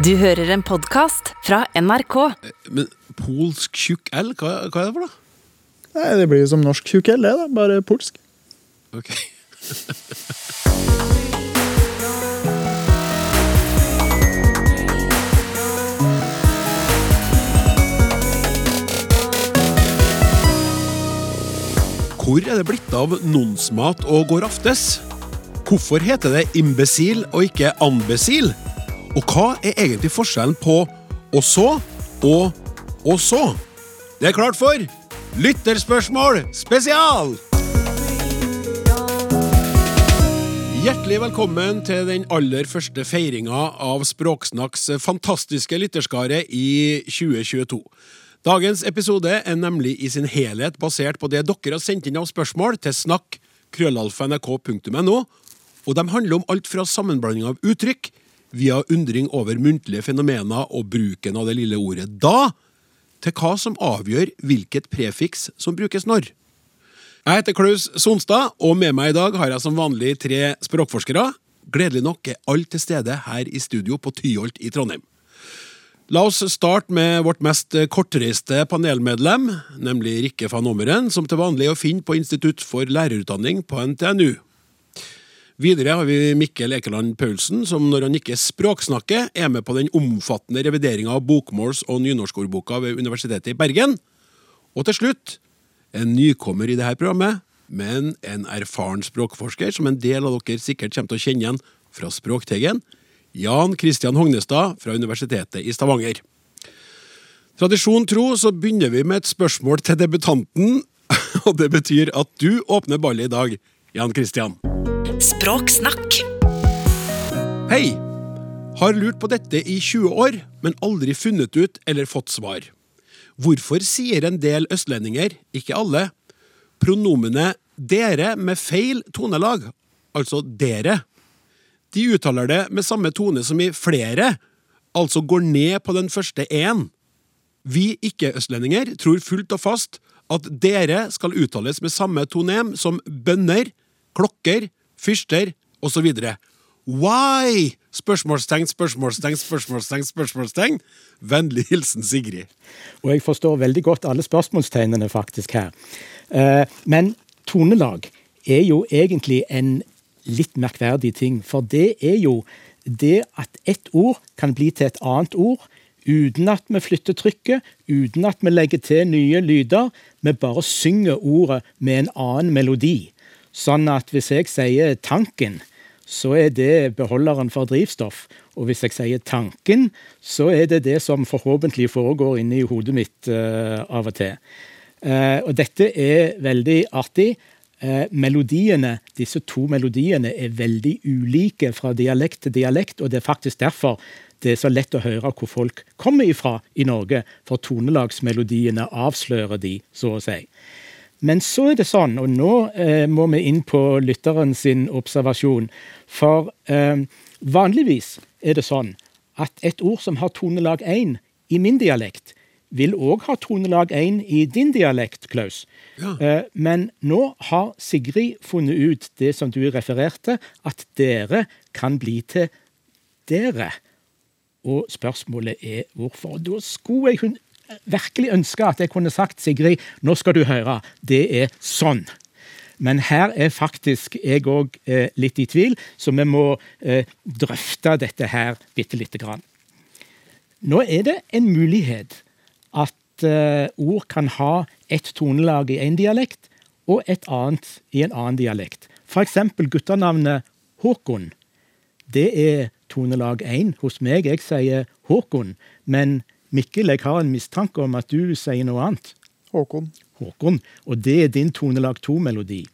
Du hører en podkast fra NRK. Men polsk tjukk L, hva, hva er det for noe? Nei, Det blir jo som norsk tjukk L, det, da. Bare polsk. Ok. Hvor er det blitt av nonsmat og går aftes? Hvorfor heter det imbesil og ikke ambesil? Og hva er egentlig forskjellen på og så og og så? Det er klart for Lytterspørsmål spesial! Hjertelig velkommen til den aller første feiringa av Språksnakks fantastiske lytterskare i 2022. Dagens episode er nemlig i sin helhet basert på det dere har sendt inn av spørsmål til snakk krøllalfa.nrk.no, og de handler om alt fra sammenblanding av uttrykk, via undring over muntlige fenomener og bruken av det lille ordet da, til hva som avgjør hvilket prefiks som brukes når. Jeg heter Klaus Sonstad, og med meg i dag har jeg som vanlig tre språkforskere. Gledelig nok er alle til stede her i studio på Tyholt i Trondheim. La oss starte med vårt mest kortreiste panelmedlem, nemlig Rikke van Ommeren, som til vanlig er å finne på Institutt for lærerutdanning på NTNU. Videre har vi Mikkel Ekeland Paulsen, som når han ikke språksnakker, er med på den omfattende revideringa av bokmåls- og nynorskordboka ved Universitetet i Bergen. Og til slutt en nykommer i dette programmet, men en erfaren språkforsker som en del av dere sikkert kommer til å kjenne igjen fra Språkteigen, Jan Christian Hognestad fra Universitetet i Stavanger. Tradisjon tro så begynner vi med et spørsmål til debutanten, og det betyr at du åpner ballet i dag, Jan Christian. Språksnakk. Hei! Har lurt på dette i 20 år, men aldri funnet ut eller fått svar. Hvorfor sier en del østlendinger, ikke alle, pronomenet dere med feil tonelag, altså dere? De uttaler det med samme tone som i flere, altså går ned på den første én. Vi ikke-østlendinger tror fullt og fast at dere skal uttales med samme tonem som bønner, klokker, fyrster osv. Why? Spørsmålstegn, spørsmålstegn, spørsmålstegn, spørsmålstegn. Vennlig hilsen Sigrid. Og jeg forstår veldig godt alle spørsmålstegnene faktisk her. Eh, Men tonelag er jo egentlig en litt merkverdig ting. For det er jo det at ett ord kan bli til et annet ord uten at vi flytter trykket, uten at vi legger til nye lyder. Vi bare synger ordet med en annen melodi. Sånn at hvis jeg sier 'tanken', så er det beholderen for drivstoff. Og hvis jeg sier 'tanken', så er det det som forhåpentlig foregår inni hodet mitt uh, av og til. Uh, og dette er veldig artig. Uh, melodiene, disse to melodiene er veldig ulike fra dialekt til dialekt, og det er faktisk derfor det er så lett å høre hvor folk kommer ifra i Norge, for tonelagsmelodiene avslører de, så å si. Men så er det sånn, og nå eh, må vi inn på lytteren sin observasjon, for eh, vanligvis er det sånn at et ord som har tonelag 1 i min dialekt, vil òg ha tonelag 1 i din dialekt, Klaus. Ja. Eh, men nå har Sigrid funnet ut det som du refererte, at dere kan bli til dere. Og spørsmålet er hvorfor. Da skulle jeg hun- virkelig ønske at jeg kunne sagt, Sigrid, nå skal du høre, det er sånn. Men her er faktisk jeg òg eh, litt i tvil, så vi må eh, drøfte dette her bitte lite grann. Nå er det en mulighet at eh, ord kan ha ett tonelag i én dialekt og et annet i en annen dialekt. For eksempel gutternavnet Håkon. Det er tonelag 1 hos meg. Jeg sier Håkon. Men Mikkel, jeg har en mistanke om at du sier noe annet. Håkon. Håkon. Og det er din tonelag 2-melodi.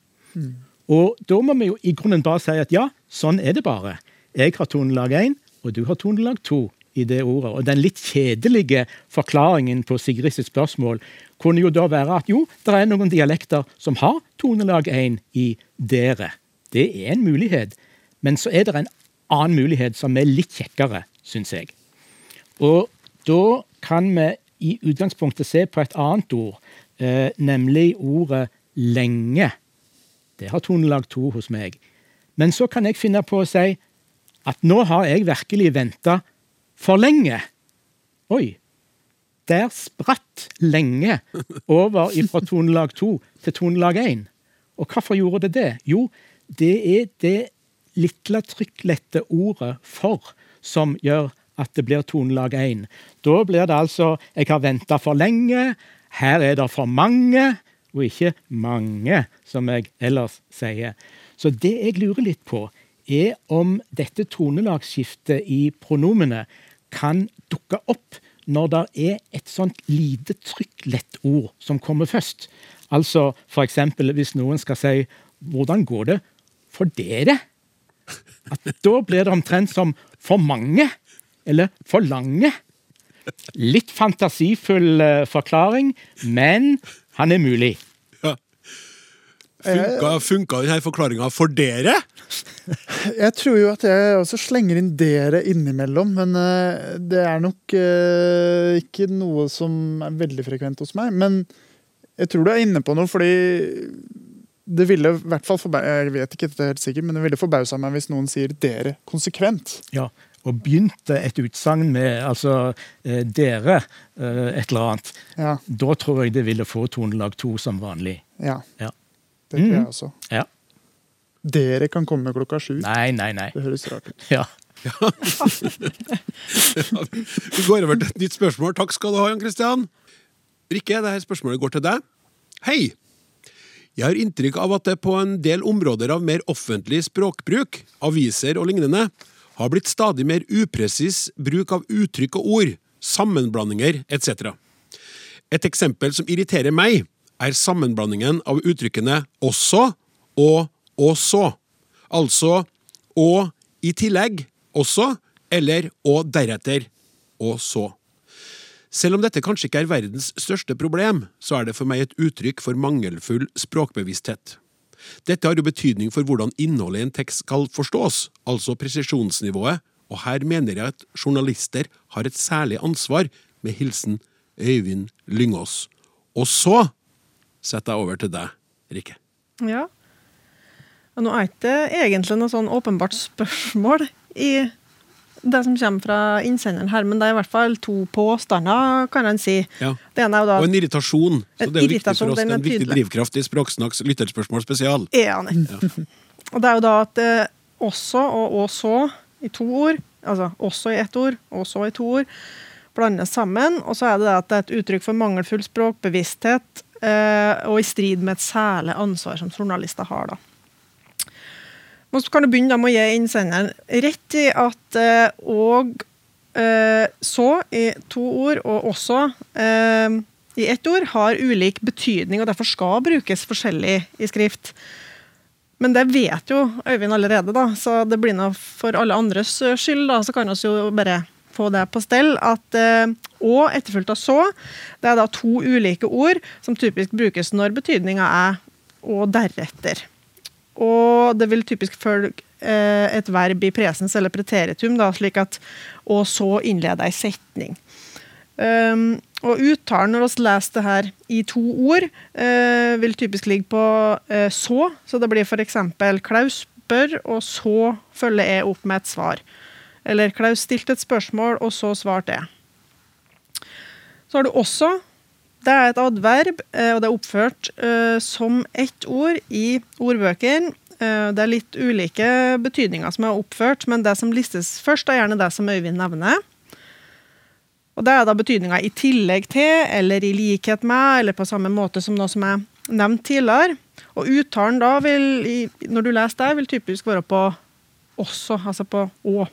Og da må vi jo i grunnen bare si at ja, sånn er det bare. Jeg har tonelag 1, og du har tonelag 2 i det ordet. Og den litt kjedelige forklaringen på Sigrid sitt spørsmål kunne jo da være at jo, det er noen dialekter som har tonelag 1 i dere. Det er en mulighet. Men så er det en annen mulighet som er litt kjekkere, syns jeg. Og da kan vi i utgangspunktet se på et annet ord, eh, nemlig ordet lenge. Det har tonelag to hos meg. Men så kan jeg finne på å si at nå har jeg virkelig venta for lenge. Oi. Der spratt lenge over fra tonelag to til tonelag én. Og hvorfor gjorde det det? Jo, det er det lille trykklette ordet for som gjør at det blir tonelag én. Da blir det altså 'jeg har venta for lenge', 'her er det for mange', og ikke 'mange', som jeg ellers sier. Så det jeg lurer litt på, er om dette tonelagsskiftet i pronomene kan dukke opp når det er et sånt lite trykklett ord som kommer først. Altså eksempel hvis noen skal si 'hvordan går det for dere'? At da blir det omtrent som 'for mange' eller 'for lange'. Litt fantasifull eh, forklaring, men han er mulig. Funka, funka denne forklaringa for dere? Jeg tror jo at jeg også slenger inn dere innimellom, men eh, det er nok eh, ikke noe som er veldig frekvent hos meg. Men jeg tror du er inne på noe, fordi det ville i hvert fall Jeg vet ikke dette helt sikkert, men det ville forbausa meg hvis noen sier dere konsekvent. Ja, og begynte et utsagn med altså eh, dere, eh, et eller annet. Ja, Da tror jeg det ville få tonelag to som vanlig. ja Ja. det tror jeg Mhm. også. Ja. Dere kan komme klokka sju. Nei, nei, nei. Det høres rart ut. Ja. Vi går over til et nytt spørsmål. Takk skal du ha, Jan Christian. Rikke, dette spørsmålet går til deg. Hei! Jeg har inntrykk av at det på en del områder av mer offentlig språkbruk, aviser og lignende, har blitt stadig mer upresis bruk av uttrykk og ord, sammenblandinger etc. Et eksempel som irriterer meg, er sammenblandingen av uttrykkene også og og så. Altså og i tillegg også, eller og deretter og så. Selv om dette kanskje ikke er verdens største problem, så er det for meg et uttrykk for mangelfull språkbevissthet. Dette har jo betydning for hvordan innholdet i en tekst skal forstås, altså presisjonsnivået, og her mener jeg at journalister har et særlig ansvar, med hilsen Øyvind Lyngås. Og så setter jeg over til deg, Rikke. Ja. Nå er det egentlig noe sånn åpenbart spørsmål i det som kommer fra innsenderen her, men det er i hvert fall to påstander, kan en si. Ja. Da Og en irritasjon. Så det er jo viktig for oss. Det er en viktig drivkraft i Språksnakks lytterspørsmål spesial. Ja, nettopp. Og det er jo da at eh, også og også i to ord, altså også i ett ord, også i to ord, blandes sammen. Og så er det det at det er et uttrykk for mangelfull språkbevissthet eh, og i strid med et særlig ansvar som journalister har, da. Og så kan du begynne med å gi innsenderen rett i at eh, og eh, så i to ord, og også eh, i ett ord, har ulik betydning og derfor skal brukes forskjellig i skrift. Men det vet jo Øyvind allerede, da, så det blir nå for alle andres skyld. da, Så kan vi jo bare få det på stell. At eh, og etterfulgt av så, det er da to ulike ord som typisk brukes når betydninga er og deretter. Og det vil typisk følge eh, et verb i presens eller preteritum, da, slik at og så innlede ei setning. Um, og uttalen når vi leser det her i to ord, eh, vil typisk ligge på eh, så. Så det blir f.eks. Klaus spør, og så følger jeg opp med et svar. Eller Klaus stilte et spørsmål, og så svarte jeg. Så har du også. Det er et adverb, eh, og det er oppført eh, som ett ord i ordbøkene. Eh, det er litt ulike betydninger som er oppført, men det som listes først, er gjerne det som Øyvind nevner. Og Det er da betydninga i tillegg til, eller i likhet med, eller på samme måte som noe som er nevnt tidligere. Og uttalen da vil, når du leser der, vil typisk være på også, altså på å.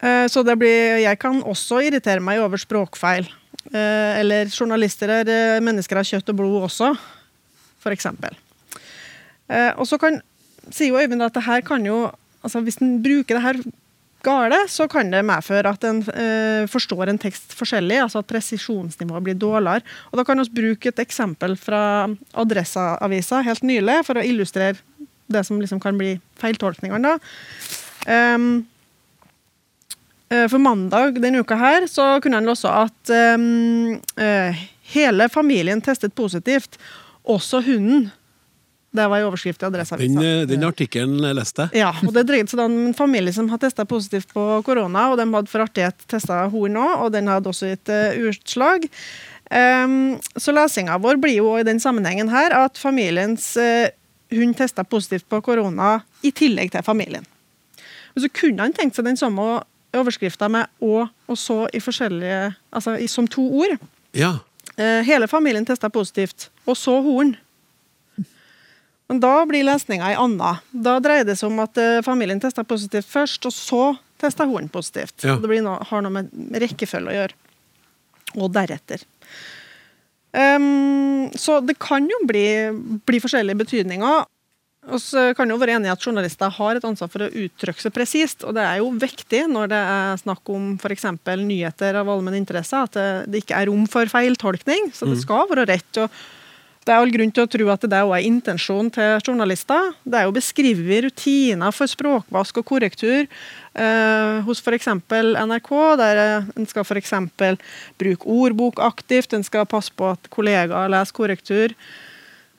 Så det blir, jeg kan også irritere meg over språkfeil. Eh, Eller journalister er eh, mennesker av kjøtt og blod også, eksempel. Eh, Og så kan, sier jo Øyvind at det her kan jo altså Hvis en bruker det her gale, så kan det medføre at en eh, forstår en tekst forskjellig, altså at presisjonsnivået blir dårligere. Og Da kan vi bruke et eksempel fra Adresseavisa helt nylig, for å illustrere det som liksom kan bli feiltolkningene. da. Eh, for mandag denne uka her, så kunne han låse at um, uh, hele familien testet positivt, også hunden. Det var i overskrift i Den, Adresseavisa. eh, den artikkelen leste jeg. Ja, og det dreide seg om en familie som har testa positivt på korona, og de hadde for artighet testa horn òg, og den hadde også gitt uh, utslag. Um, så lesinga vår blir jo i den sammenhengen her at familiens uh, hund testa positivt på korona i tillegg til familien. Men så kunne han tenkt seg den samme overskrifta med 'og' og 'så' i forskjellige, altså i, som to ord. Ja. Eh, hele familien testa positivt, og så horn. Men da blir lesninga ei anna. Da dreier det seg om at eh, familien testa positivt først, og så testa horn positivt. Ja. Det blir noe, har noe med rekkefølge å gjøre. Og deretter. Um, så det kan jo bli, bli forskjellige betydninger. Så kan jo være enige at Journalister har et ansvar for å uttrykke seg presist. og Det er jo viktig når det er snakk om f.eks. nyheter av allmenn interesse, at det, ikke er rom for feiltolkning. Så det skal være rett. og det er all grunn til å tro at det også er intensjonen til journalister. Det er jo beskrevet rutiner for språkvask og korrektur eh, hos f.eks. NRK, der eh, en skal f.eks. bruke ordbok aktivt, en skal passe på at kollegaer leser korrektur.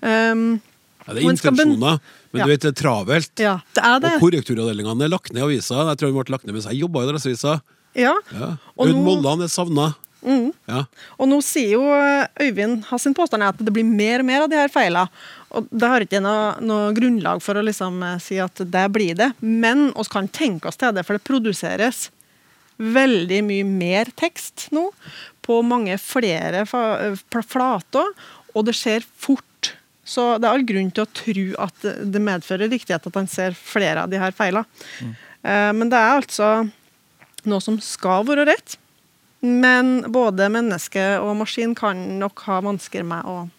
Um, ja, det er intensjoner, men Ja. du vet, det er travelt. ja, det er det. Og korrekturavdelingene er lagt ned i avisa. Jeg tror de ble lagt ned mens jeg jobba i Adresseavisa. Ja. Ja. Aud Molland er savna. Ja. Og nå sier jo eh, Øyvind hans sin påstand at det blir mer og mer av de her feilene. Og det har ikke noe, noe grunnlag for å liksom eh, si at det blir det. Men vi kan tenke oss til det, for det produseres veldig mye mer tekst nå på mange flere eh, flater, og det skjer fort. Så det er all grunn til å tro at det- medfører riktighet at han ser flere av de her feilene. Mm. Men det er altså noe som skal være rett. Men både menneske og maskin kan nok ha vansker med å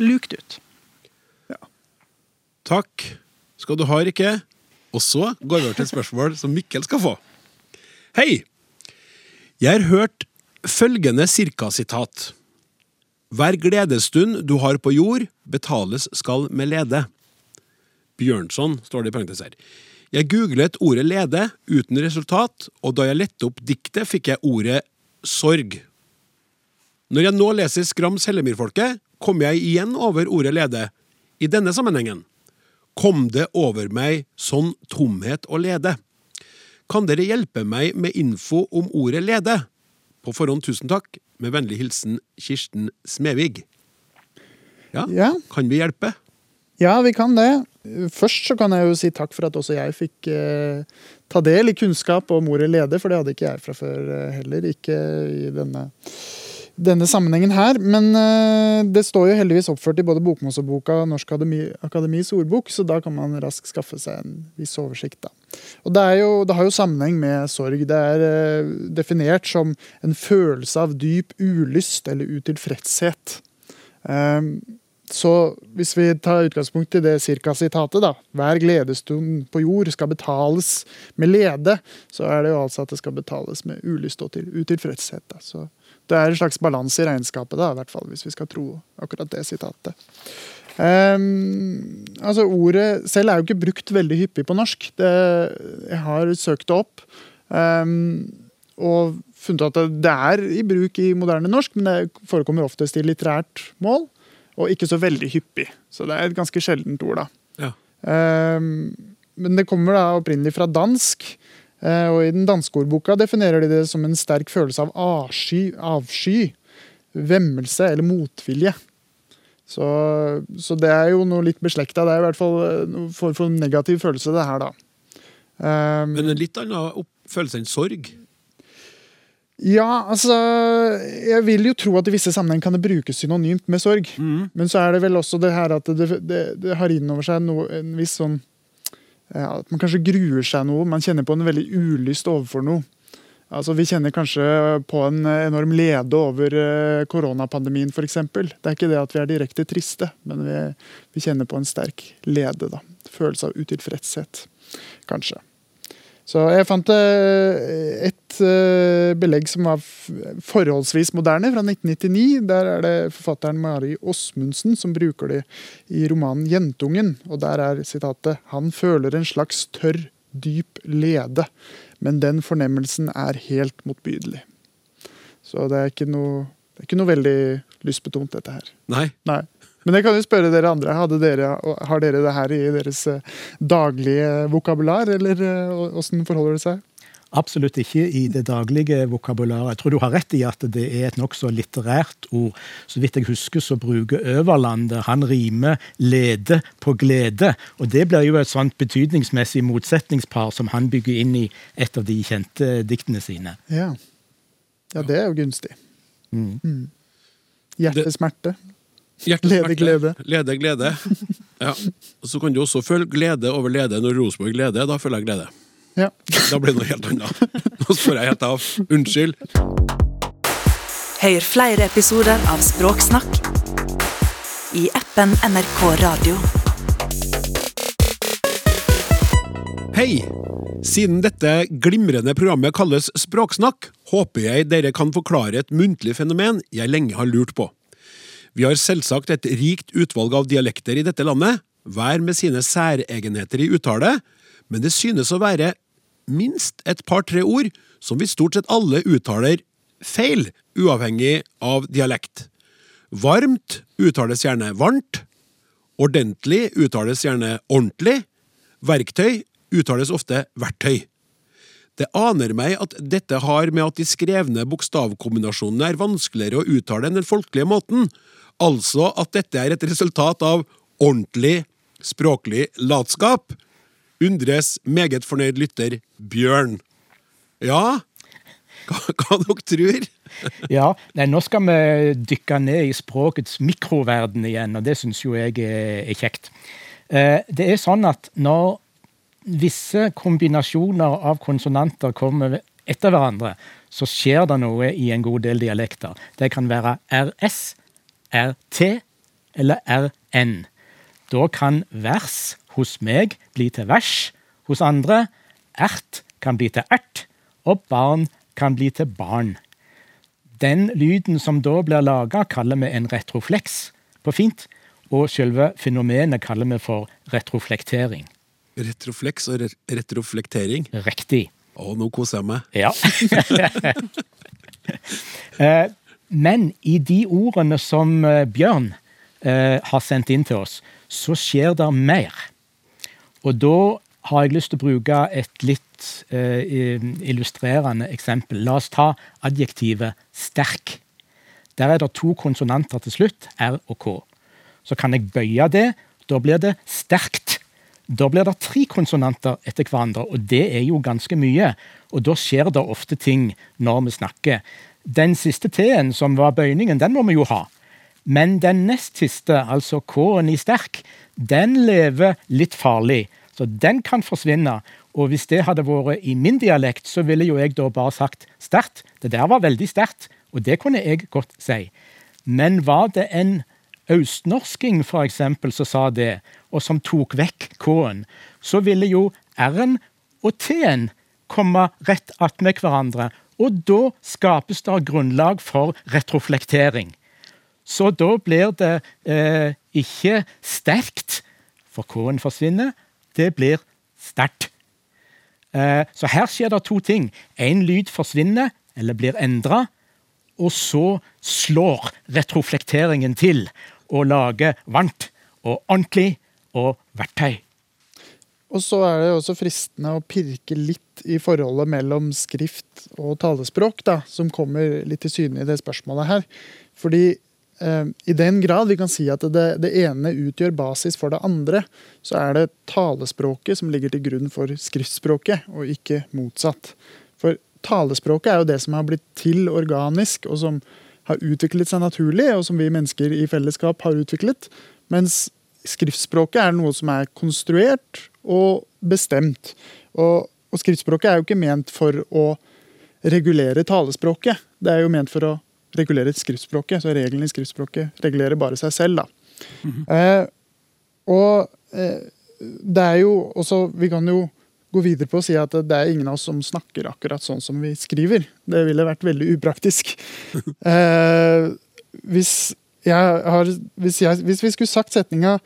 luke det ut. Takk skal du ha, Rikke. Og så går vi over til et spørsmål som Mikkel skal få. Hei! Jeg har hørt følgende cirkasitat. Hver gledesstund du har på jord, betales skal med lede. Bjørnson, står det i parentes her. Jeg googlet ordet lede uten resultat, og da jeg lette opp diktet, fikk jeg ordet sorg. Når jeg nå leser Skrams Hellemyrfolket, kommer jeg igjen over ordet lede. I denne sammenhengen kom det over meg sånn tomhet og lede. Kan dere hjelpe meg med info om ordet lede? På forhånd tusen takk. Med vennlig hilsen Kirsten Smevig. Ja, Ja. kan vi hjelpe? Ja, vi kan det. Først så kan jeg jo si takk for at også jeg fikk eh, ta del i kunnskap om ordet leder, for det hadde ikke jeg fra før eh, heller. Ikke i denne, denne sammenhengen her. Men eh, det står jo heldigvis oppført i både Bokmålsordboka og Norsk Akademi, Akademis ordbok, så da kan man raskt skaffe seg en viss oversikt. da. Og det, jo, det har jo sammenheng med sorg. Det er eh, definert som en følelse av dyp ulyst eller utilfredshet. Um, så hvis vi tar utgangspunkt i det cirka-sitatet, da, hver gledestund på jord skal betales med lede, så er det jo altså at det skal betales med ulyst og til, utilfredshet. Da. Så det er en slags balanse i regnskapet, da, i hvert fall, hvis vi skal tro akkurat det sitatet. Um, altså Ordet selv er jo ikke brukt veldig hyppig på norsk. Det, jeg har søkt det opp. um, og funnet at det- er i bruk i moderne norsk, men det forekommer oftest i litterært mål. Og ikke så veldig hyppig. Så det er et ganske sjeldent ord, da. Ja. Um, men det kommer da opprinnelig fra dansk. Eh, og i den danske ordboka definerer de det som en sterk følelse av avsky, avsky vemmelse eller motvilje. Så, så det er jo noe litt beslekta. Det er i hvert fall noe form for negativ følelse, det her, da. Um, Men en litt annen følelse enn sorg. Ja, altså Jeg vil jo tro at i visse sammenheng kan det brukes synonymt med sorg. Men så er det vel også det her at det, det, det har innover seg noe, en viss sånn At man kanskje gruer seg noe. Man kjenner på en veldig ulyst overfor noe. Altså, Vi kjenner kanskje på en enorm lede over eh, koronapandemien f.eks. Det er ikke det at vi er direkte triste, men vi, vi kjenner på en sterk lede. da. Følelse av utilfredshet, kanskje. Så jeg fant eh, et eh, belegg som var forholdsvis moderne, fra 1999. Der er det forfatteren Mari Åsmundsen som bruker det i romanen 'Jentungen'. Og der er sitatet 'Han føler en slags tørr, dyp lede, men den fornemmelsen er helt motbydelig'. Så det er ikke noe, det er ikke noe veldig lystbetont, dette her. Nei. Nei. Men jeg kan jo spørre dere andre. Dere, har dere det her i deres eh, daglige vokabular, eller eh, åssen forholder det seg? Absolutt ikke i det daglige vokabularet. Jeg tror du har rett i at det er et nokså litterært ord. Så vidt jeg husker, så bruker Øverlandet Han rimer 'lede' på 'glede'. Og det blir jo et sånt betydningsmessig motsetningspar som han bygger inn i et av de kjente diktene sine. Ja, ja det er jo gunstig. Mm. Mm. Hjertesmerte. Lede glede. Lede glede. Ja. Så kan du også føle glede over lede når Rosenborg leder. Da føler jeg glede. Ja. Da blir det noe helt annet. Nå spør jeg helt av. Unnskyld. Hør flere episoder av Språksnakk i appen NRK Radio. Hei! Siden dette glimrende programmet kalles Språksnakk, håper jeg dere kan forklare et muntlig fenomen jeg lenge har lurt på. Vi har selvsagt et rikt utvalg av dialekter i dette landet, hver med sine særegenheter i uttale, men det synes å være minst et par-tre ord som vi stort sett alle uttaler feil, uavhengig av dialekt. Varmt uttales gjerne varmt, ordentlig uttales gjerne ordentlig, verktøy uttales ofte verktøy. Det aner meg at dette har med at de skrevne bokstavkombinasjonene er vanskeligere å uttale enn den folkelige måten, altså at dette er et resultat av ordentlig språklig latskap, undres meget fornøyd lytter Bjørn. Ja, hva, hva dere tror? Ja, nei, Nå skal vi dykke ned i språkets mikroverden igjen, og det syns jo jeg er, kjekt. Eh, det er sånn at når visse kombinasjoner av konsonanter kommer etter hverandre, så skjer det noe i en god del dialekter. Det kan være RS, RT eller RN. Da kan vers hos meg bli til vers, hos andre ert kan bli til ert, og barn kan bli til barn. Den lyden som da blir laga, kaller vi en retrofleks på fint, og selve fenomenet kaller vi for retroflektering. Retrofleks og re retroflektering. Riktig. Å, nå koser jeg meg. Ja. Eh, Men i de ordene som eh, Bjørn eh, har sendt inn til oss, så skjer det mer. Og da har jeg lyst til å bruke et litt illustrerende eksempel. La oss ta adjektivet sterk. Der er det to konsonanter til slutt, R og K. Så kan jeg bøye det. Da blir det sterkt. Da blir det tre konsonanter etter hverandre, og det er jo ganske mye. Og da skjer det ofte ting når vi snakker. Den siste T-en, som var bøyningen, den må vi jo ha. Men den nest siste, altså K-en i sterk, den lever litt farlig. Så den kan forsvinne. Og hvis det hadde vært i min dialekt, så ville jo jeg da bare sagt sterkt. Det der var veldig sterkt, og det kunne jeg godt si. Men var det en østnorsking, eksempel, som sa det, og som tok vekk K-en, så ville jo R-en og T-en komme rett attmed hverandre. Og da skapes det grunnlag for retroflektering. Så da blir det eh, ikke sterkt, for K-en forsvinner. Det blir sterkt. Eh, så her skjer det to ting. Én lyd forsvinner, eller blir endra, og så slår retroflekteringen til og lage varmt og ordentlig og verktøy. Og så er det også fristende å pirke litt i forholdet mellom skrift og talespråk, da, som kommer litt til syne i det spørsmålet her. Fordi eh, i den grad vi kan si at det, det, ene utgjør basis for det andre, så er det talespråket som ligger til grunn for skriftspråket, og ikke motsatt. For talespråket er jo det som har blitt til organisk, og som har utviklet seg naturlig, og som vi mennesker i fellesskap har utviklet. Mens skriftspråket er noe som er konstruert og bestemt. Og, og skriftspråket er jo ikke ment for å regulere talespråket. Det er jo ment for å regulere skriftspråket, så reglene i skriftspråket regulerer bare seg selv. da. eh, og eh, det er jo også Vi kan jo gå videre på å si at det er ingen av oss som snakker akkurat sånn som vi skriver. Det ville vært veldig upraktisk. eh, hvis, har, hvis, jeg, hvis vi skulle sagt setninga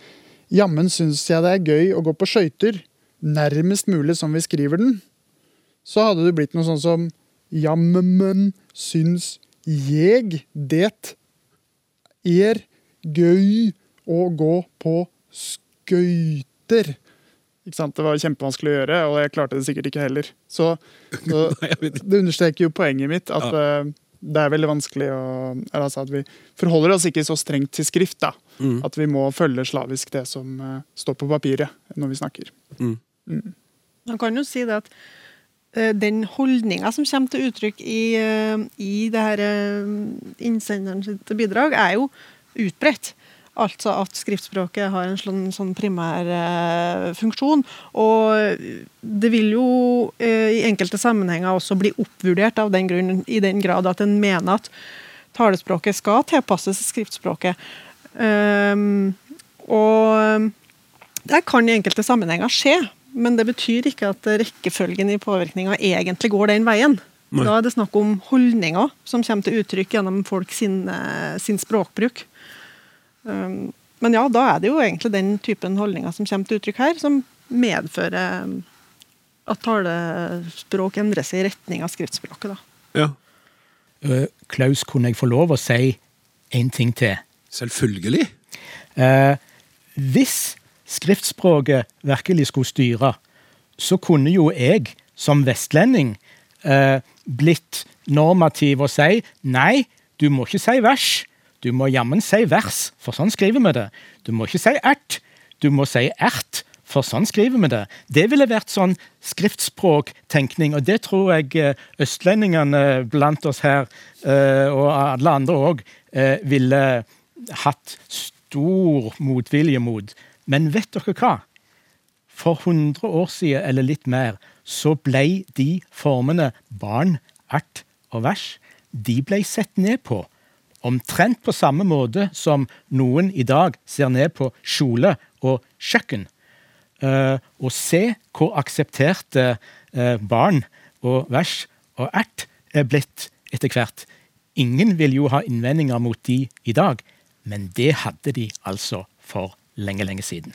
'Jammen syns jeg det er gøy å gå på skøyter', nærmest mulig som vi skriver den, så hadde det blitt noe sånn som 'Jammen syns jeg det er gøy å gå på skøyter. Ikke sant? Det var kjempevanskelig å gjøre, og jeg klarte det sikkert ikke heller. Så, så det understreker jo poenget mitt, at uh, det er veldig vanskelig å altså at Vi forholder oss ikke så strengt til skrift. da. Mm. At vi må følge slavisk det som uh, står på papiret når vi snakker. Mm. Mm. Man kan jo si det at eh, den holdninga som kommer til uttrykk i, eh, i det her eh, innsenderen sitt bidrag, er jo utbredt. Altså at skriftspråket har en sånn, sånn primær eh, funksjon. Og det vil jo eh, i enkelte sammenhenger også bli oppvurdert av den grunn, i den grad at en mener at talespråket skal tilpasses skriftspråket. Um, og det kan i enkelte sammenhenger skje, men det betyr ikke at rekkefølgen i påvirkninga egentlig går den veien. Nei. Da er det snakk om holdninger som kommer til uttrykk gjennom folk sin, eh, sin språkbruk. Um, men ja, da er det jo egentlig den typen holdninger som kommer til uttrykk her, som medfører um, at talespråk endrer seg i retning av skriftspråket. da. Ja, Eh, Klaus, kunne jeg få lov å si en ting til? selvfølgelig. Eh, hvis skriftspråket virkelig skulle styre, så kunne jo jeg som vestlending eh, blitt normativ og si nei, du må ikke si vers. Du må jammen si vers, for sånn skriver vi det. Du må ikke si ert, du må si ert, for sånn skriver vi det. Det ville vært sånn skriftspråktenkning, og det tror jeg eh, østlendingene blant oss her, eh, og alle andre òg, ville hatt stor motvilje mot. Men vet dere hva? For 100 år siden, eller litt mer, så ble de formene barn, art og vers de ble sett ned på. Omtrent på samme måte som noen i dag ser ned på kjole og kjøkken. Eh, og se hvor aksepterte eh, barn og vers og ert er blitt etter hvert. Ingen vil jo ha innvendinger mot de i dag, men det hadde de altså for lenge, lenge siden.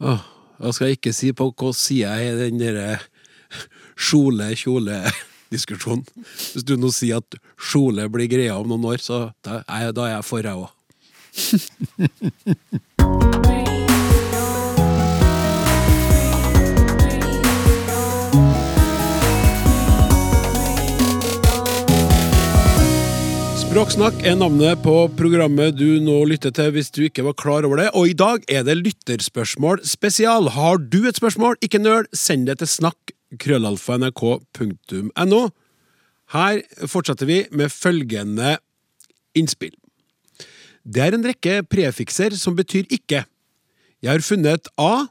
Åh, jeg skal ikke si på hvilken side jeg er i den derre kjole-kjole-diskusjonen. Hvis du nå sier at Skjole blir greia om noen år, så da er jeg, da er jeg for, jeg òg. Språksnakk er navnet på programmet du nå lytter til hvis du ikke var klar over det, og i dag er det lytterspørsmål spesial. Har du et spørsmål, ikke nøl, send det til snakk krøllalfa.nrk.no. Her fortsetter vi med følgende innspill. Det er en rekke prefikser som betyr ikke. Jeg har funnet a,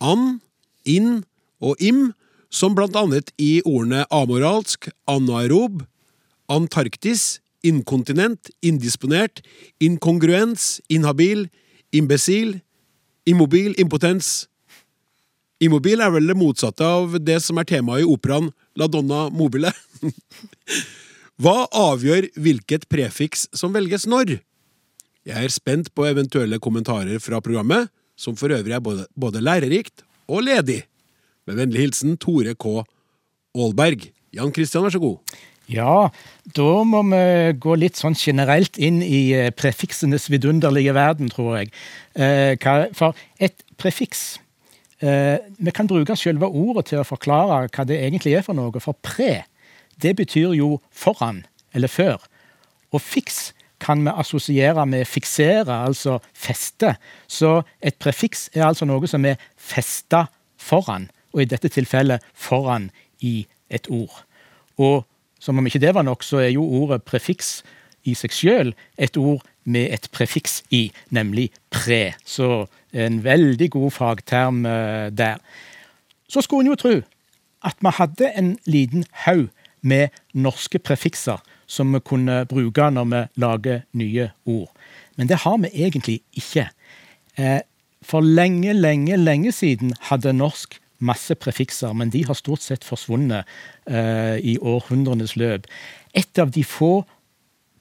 an, inn og im, som blant annet i ordene amoralsk, anaerob, antarktis, inkontinent, indisponert, inkongruens, inhabil, imbesil, immobil, impotens. Immobil er vel det motsatte av det som er temaet i operaen La Donna Mobile. Hva avgjør hvilket prefiks som velges når? Jeg er spent på eventuelle kommentarer fra programmet, som for øvrig er både, både lærerikt og ledig. Med vennlig hilsen Tore K. Aalberg. Jan Christian, vær så god. Ja, da må vi gå litt sånn generelt inn i eh, prefiksenes vidunderlige verden, tror jeg. Eh, For et prefiks Vi kan bruke selve ordet til å forklare hva det egentlig er for noe. For pre, det betyr jo foran, eller før. Og fiks kan vi assosiere med fiksere, altså feste. Så et prefiks er altså noe som er festa foran, og i dette tilfellet foran i et ord. Og som om ikke det var nok, så er jo ordet prefiks i seg sjøl et ord med et prefiks i, nemlig pre. Så en veldig god fagterm eh, der. Så skulle en jo tro at vi hadde en liten haug med norske prefikser som vi kunne bruke når vi lager nye ord. Men det har vi egentlig ikke. Eh, For lenge, lenge, lenge siden hadde norsk masse prefikser, men de har stort sett forsvunnet eh, i århundrenes løp. Et av de få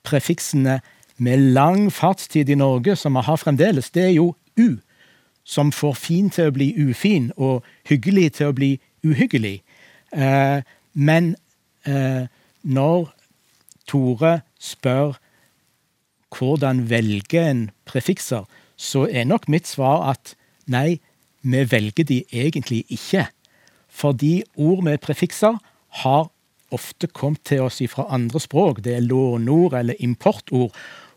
prefiksene med lang fartstid i Norge som vi har fremdeles, det er jo u. Som får fin til å bli ufin, og hyggelig til å bli uhyggelig. Eh, men eh, når Tore spør hvordan velge en prefikser, så er nok mitt svar at nei, vi velger de egentlig ikke. Fordi ord med prefikser har ofte kommet til oss fra andre språk. Det er lånord eller importord.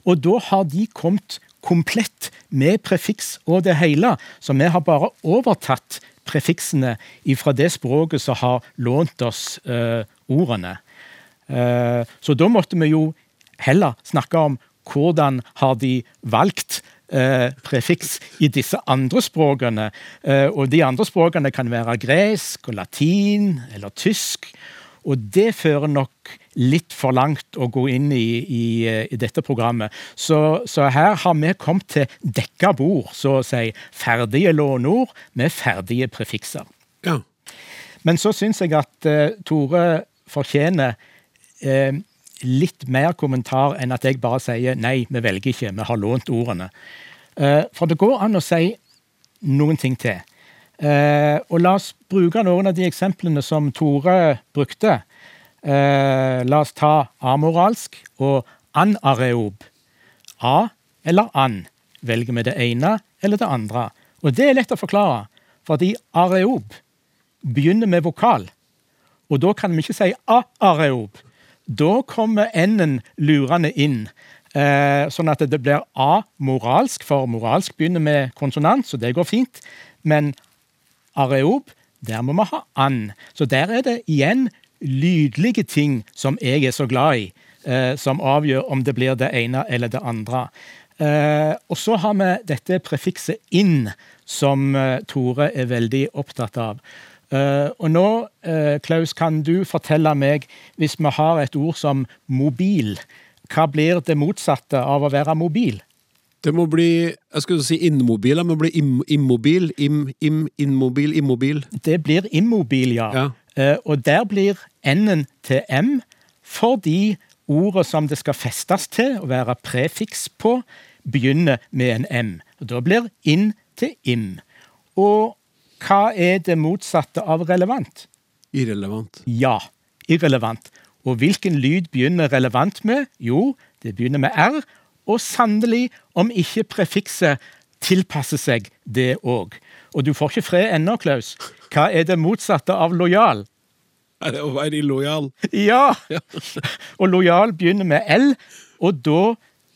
Og da har de kommet komplett med prefiks og det hele. Så vi har bare overtatt prefiksene fra det språket som har lånt oss uh, ordene. Uh, så da måtte vi jo heller snakke om hvordan har de valgt uh, prefiks i disse andre språkene. og de andre språkene kan være gresk og latin eller tysk. Og det fører nok litt for langt å gå inn i, i, i dette programmet. Så, så, her har vi kommet til dekka bord, så å si. Ferdige låneord med ferdige prefikser. Ja. Men så syns jeg at uh, Tore fortjener uh, litt mer kommentar enn at jeg bare sier nei, vi velger ikke, vi har lånt ordene. Uh, for det går an å si noen ting til. Eh, og la oss bruke noen av de eksemplene som Tore brukte. Eh, la oss ta amoralsk og anareob. A eller an. Velger vi det ene eller det andre? Og det er lett å forklare, fordi areob begynner med vokal. Og da kan vi ikke si a-areob. Da kommer n-en lurende inn. Eh, sånn at det blir a-moralsk, for moralsk begynner med konsonant, så det går fint. Men areob, der må vi ha and. Så der er det igjen lydlige ting som jeg er så glad i, eh, som avgjør om det blir det ene eller det andre. Eh, og så har vi dette prefikset 'inn', som eh, Tore er veldig opptatt av. Uh, og nå, uh, Klaus, kan du fortelle meg, hvis vi har et ord som mobil, hva blir det motsatte av å være mobil? Det må bli jeg skulle si innmobil, Det må bli im, immobil. Im, im, innmobil, immobil. Det blir immobil, ja. Ja. Eh, og der blir n-en til m fordi ordet som det skal festes til, og være prefiks på, begynner med en m. Og Da blir inn til im. Og hva er det motsatte av relevant? Irrelevant. Ja, irrelevant. Og hvilken lyd begynner relevant med? Jo, det begynner med r, og sannelig om ikke prefikset tilpasser seg det òg. Og du får ikke fred ennå, Klaus. Hva er det motsatte av lojal? Er det å være illojal? Ja! Og lojal begynner med L, og da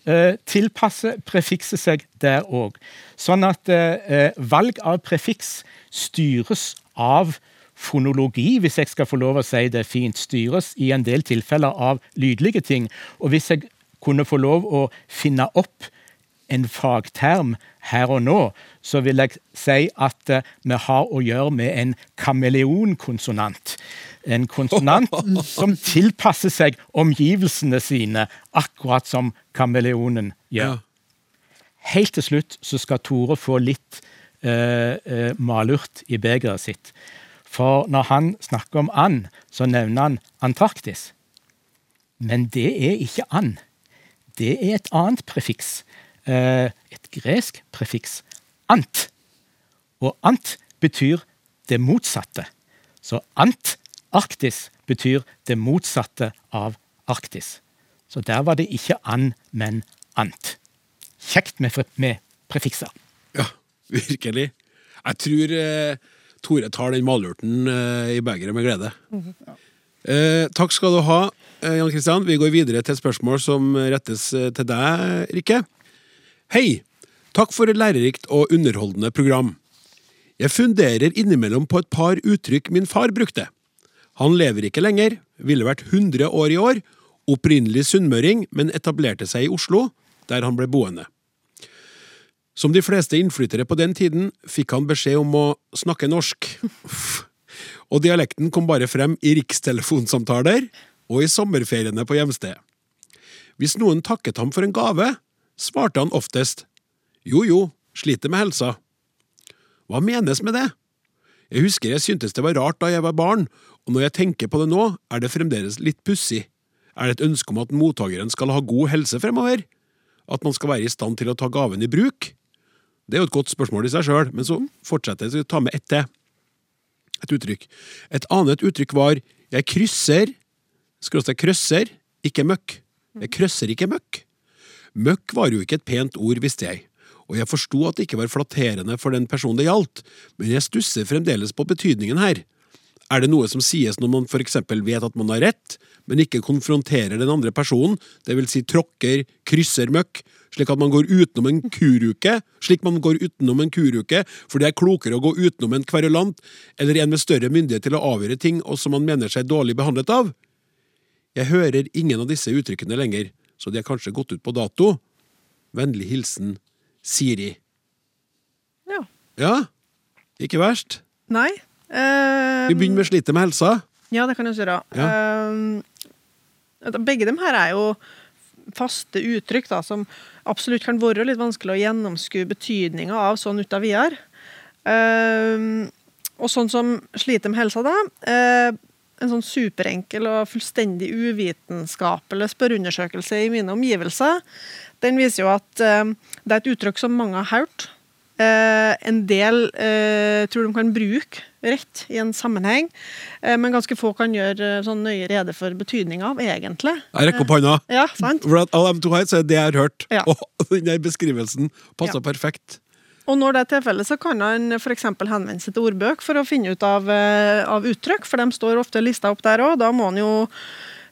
eh, tilpasser prefikset seg der òg. Sånn at eh, valg av prefiks styres av fonologi, hvis jeg skal få lov å si det fint, styres i en del tilfeller av lydlige ting. Og hvis jeg kunne få lov å finne opp en fagterm her og nå, så vil jeg si at uh, vi har å gjøre med en kameleonkonsonant. En konsonant som tilpasser seg omgivelsene sine, akkurat som kameleonen gjør. Ja. Helt til slutt så skal Tore få litt uh, uh, malurt i begeret sitt. For når han snakker om and, så nevner han Antarktis. Men det er ikke and det er et annet prefiks. Eh, et gresk prefiks. Ant. Og ant betyr det motsatte. Så ant, Arktis, betyr det motsatte av Arktis. Så der var det ikke and, men ant. Kjekt med, med prefikser. Ja, virkelig. Jeg tror eh, Tore tar den malurten eh, i begeret med glede. eh, takk skal du ha, Jan Kristian. Vi går videre til et spørsmål som rettes eh, til deg, Rikke. Hei! Takk for et lærerikt og underholdende program. Jeg funderer innimellom på et par uttrykk min far brukte. Han lever ikke lenger, ville vært 100 år i år, opprinnelig sunnmøring, men etablerte seg i Oslo, der han ble boende. Som de fleste innflyttere på den tiden fikk han beskjed om å snakke norsk. Og dialekten kom bare frem i rikstelefonsamtaler og i sommerferiene på hjemstedet. Hvis noen takket ham for en gave, svarte han oftest jo jo, sliter med helsa. Hva menes med det? Jeg husker jeg syntes det var rart da jeg var barn, og når jeg tenker på det nå, er det fremdeles litt pussig. Er det et ønske om at mottakeren skal ha god helse fremover? At man skal være i stand til å ta gaven i bruk? Det er jo et godt spørsmål i seg sjøl, men så fortsetter jeg å ta med ett til. Et uttrykk. Et annet uttrykk var jeg krysser, skråstrek krøsser, ikke møkk. Jeg krøsser ikke møkk. Møkk var jo ikke et pent ord, visste jeg, og jeg forsto at det ikke var flatterende for den personen det gjaldt, men jeg stusser fremdeles på betydningen her. Er det noe som sies når man for eksempel vet at man har rett, men ikke konfronterer den andre personen, det vil si tråkker, krysser møkk, slik at man går utenom en kuruke, slik man går utenom en kuruke, for det er klokere å gå utenom en kverulant eller en med større myndighet til å avgjøre ting og som man mener seg dårlig behandlet av? Jeg hører ingen av disse uttrykkene lenger, så de er kanskje gått ut på dato. Vennlig hilsen Siri. Ja. Ja, ikke verst. Nei. Uh, Vi begynner med slitet med helsa. Ja, det kan vi gjøre. Eh, begge dem her er jo faste uttrykk da, som absolutt kan være litt vanskelig å gjennomskue betydninga av sånn ut av videre. Uh, og sånn som sliter med helsa, da. eh, en sånn superenkel og fullstendig uvitenskapelig spørreundersøkelse i mine omgivelser, den viser jo at eh, det er et uttrykk som mange har hørt. Eh, en del eh, tror de kan bruke rett i en sammenheng, eh, men ganske få kan gjøre eh, sånn nøye rede for betydninga av, egentlig. Jeg rekker opp hånda. Ja, sant? For at av dem to her, så er det jeg har hørt. Ja. Og den der beskrivelsen passer Ja. perfekt. Og når det er tilfellet, så kan han f.eks. henvende seg til ordbøk for å finne ut av, eh, av uttrykk, for de står ofte lista opp der òg. Da må han jo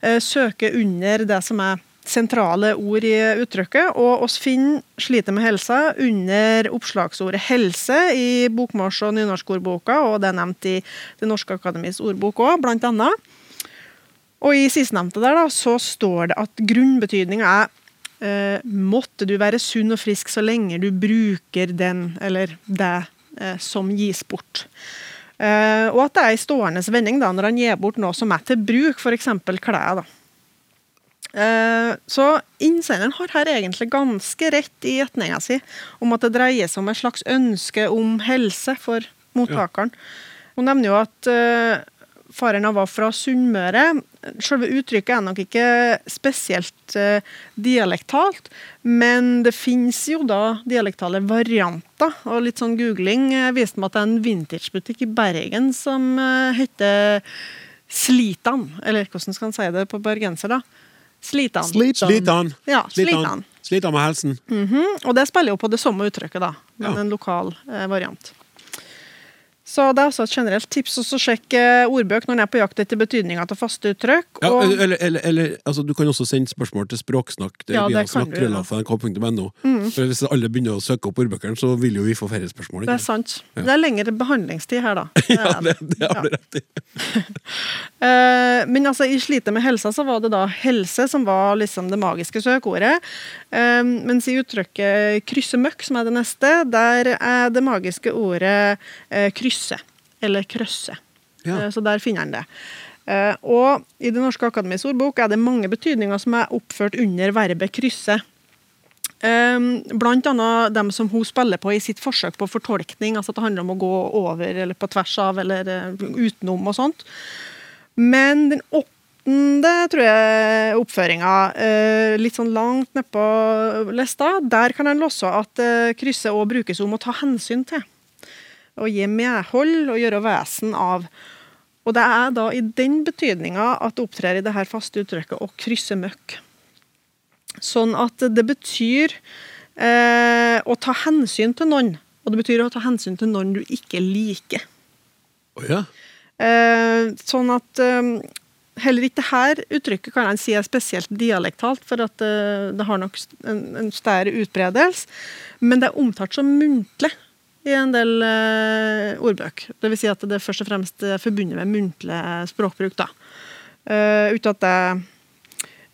eh, søke under det som er sentrale ord i uttrykket, og oss finner 'sliter med helsa' under oppslagsordet 'helse' i bokmåls- og nynorskordboka, og det er nevnt i Det norske akademis ordbok òg, blant annet. Og i sistnevnte der da, så står det at grunnbetydninga er måtte du være sunn og frisk så lenge du bruker den eller det eh, som gis bort. Eh, og at det er en stående vending da, når han gir bort noe som er til bruk, f.eks. klær. da. Eh, så innsenderen har her egentlig ganske rett i gjetninga si om at det dreier seg om et slags ønske om helse for mottakeren. Hun nevner jo at eh, faren var fra Sunnmøre. Selve uttrykket er nok ikke spesielt eh, dialektalt, men det fins jo da dialektale varianter. Og litt sånn googling eh, viste meg at det er en vintagebutikk i Bergen som eh, heter Slitan. Eller hvordan skal en si det på bergenser, da? Slitan. Slitan. Slitan. Ja, Slitan. slitan. Med helsen. Mhm, Og det spiller jo på det samme uttrykket, da, men Ja. en lokal variant. Så det er også et generelt tips å sjekke ordbøk når en er på jakt etter betydninga til faste uttrykk. Ja, og, eller, eller, eller altså, du kan også sende spørsmål til språksnakk. Det Ja, det kan du, ja. snakk.krøllalfa.nrk.no. For Hvis alle begynner å søke opp ordbøkene, så vil jo vi få færre spørsmål. det er sant. Det er lengre behandlingstid her, da. Ja, det, det har du rett i. Eh, men altså, i Slite med helsa så var det da helse som var liksom det magiske søkeordet. Eh, mens i uttrykket krysse møkk, som er det neste, der er det magiske ordet eh, krysse. Eller krøsse. Ja. Eh, så der finner han det. Eh, og i Det norske akademis ordbok er det mange betydninger som er oppført under verbet krysse. Um, blant annet dem som hun spiller på i sitt forsøk på fortolkning. altså at Det handler om å gå over eller på tvers av eller eh, utenom og sånt. Men den åttende tror jeg, oppføringa, litt sånn langt nedpå lista, der kan en låse at krysset òg brukes om å ta hensyn til. Å gi medhold og gjøre vesen av. Og det er da i den betydninga at det opptrer i det her faste uttrykket å krysse møkk. Sånn at det betyr eh, å ta hensyn til noen. Og det betyr å ta hensyn til noen du ikke liker. Oh, ja. Eh, sånn at eh, heller ikke dette uttrykket kan en si er spesielt dialektalt, for at eh, det har nok en, en større utbredelse. Men det er omtalt som muntlig i en del uh, ordbøk. Det vil si at det er først og fremst er forbundet med muntlig språkbruk. da. Uh, uten at det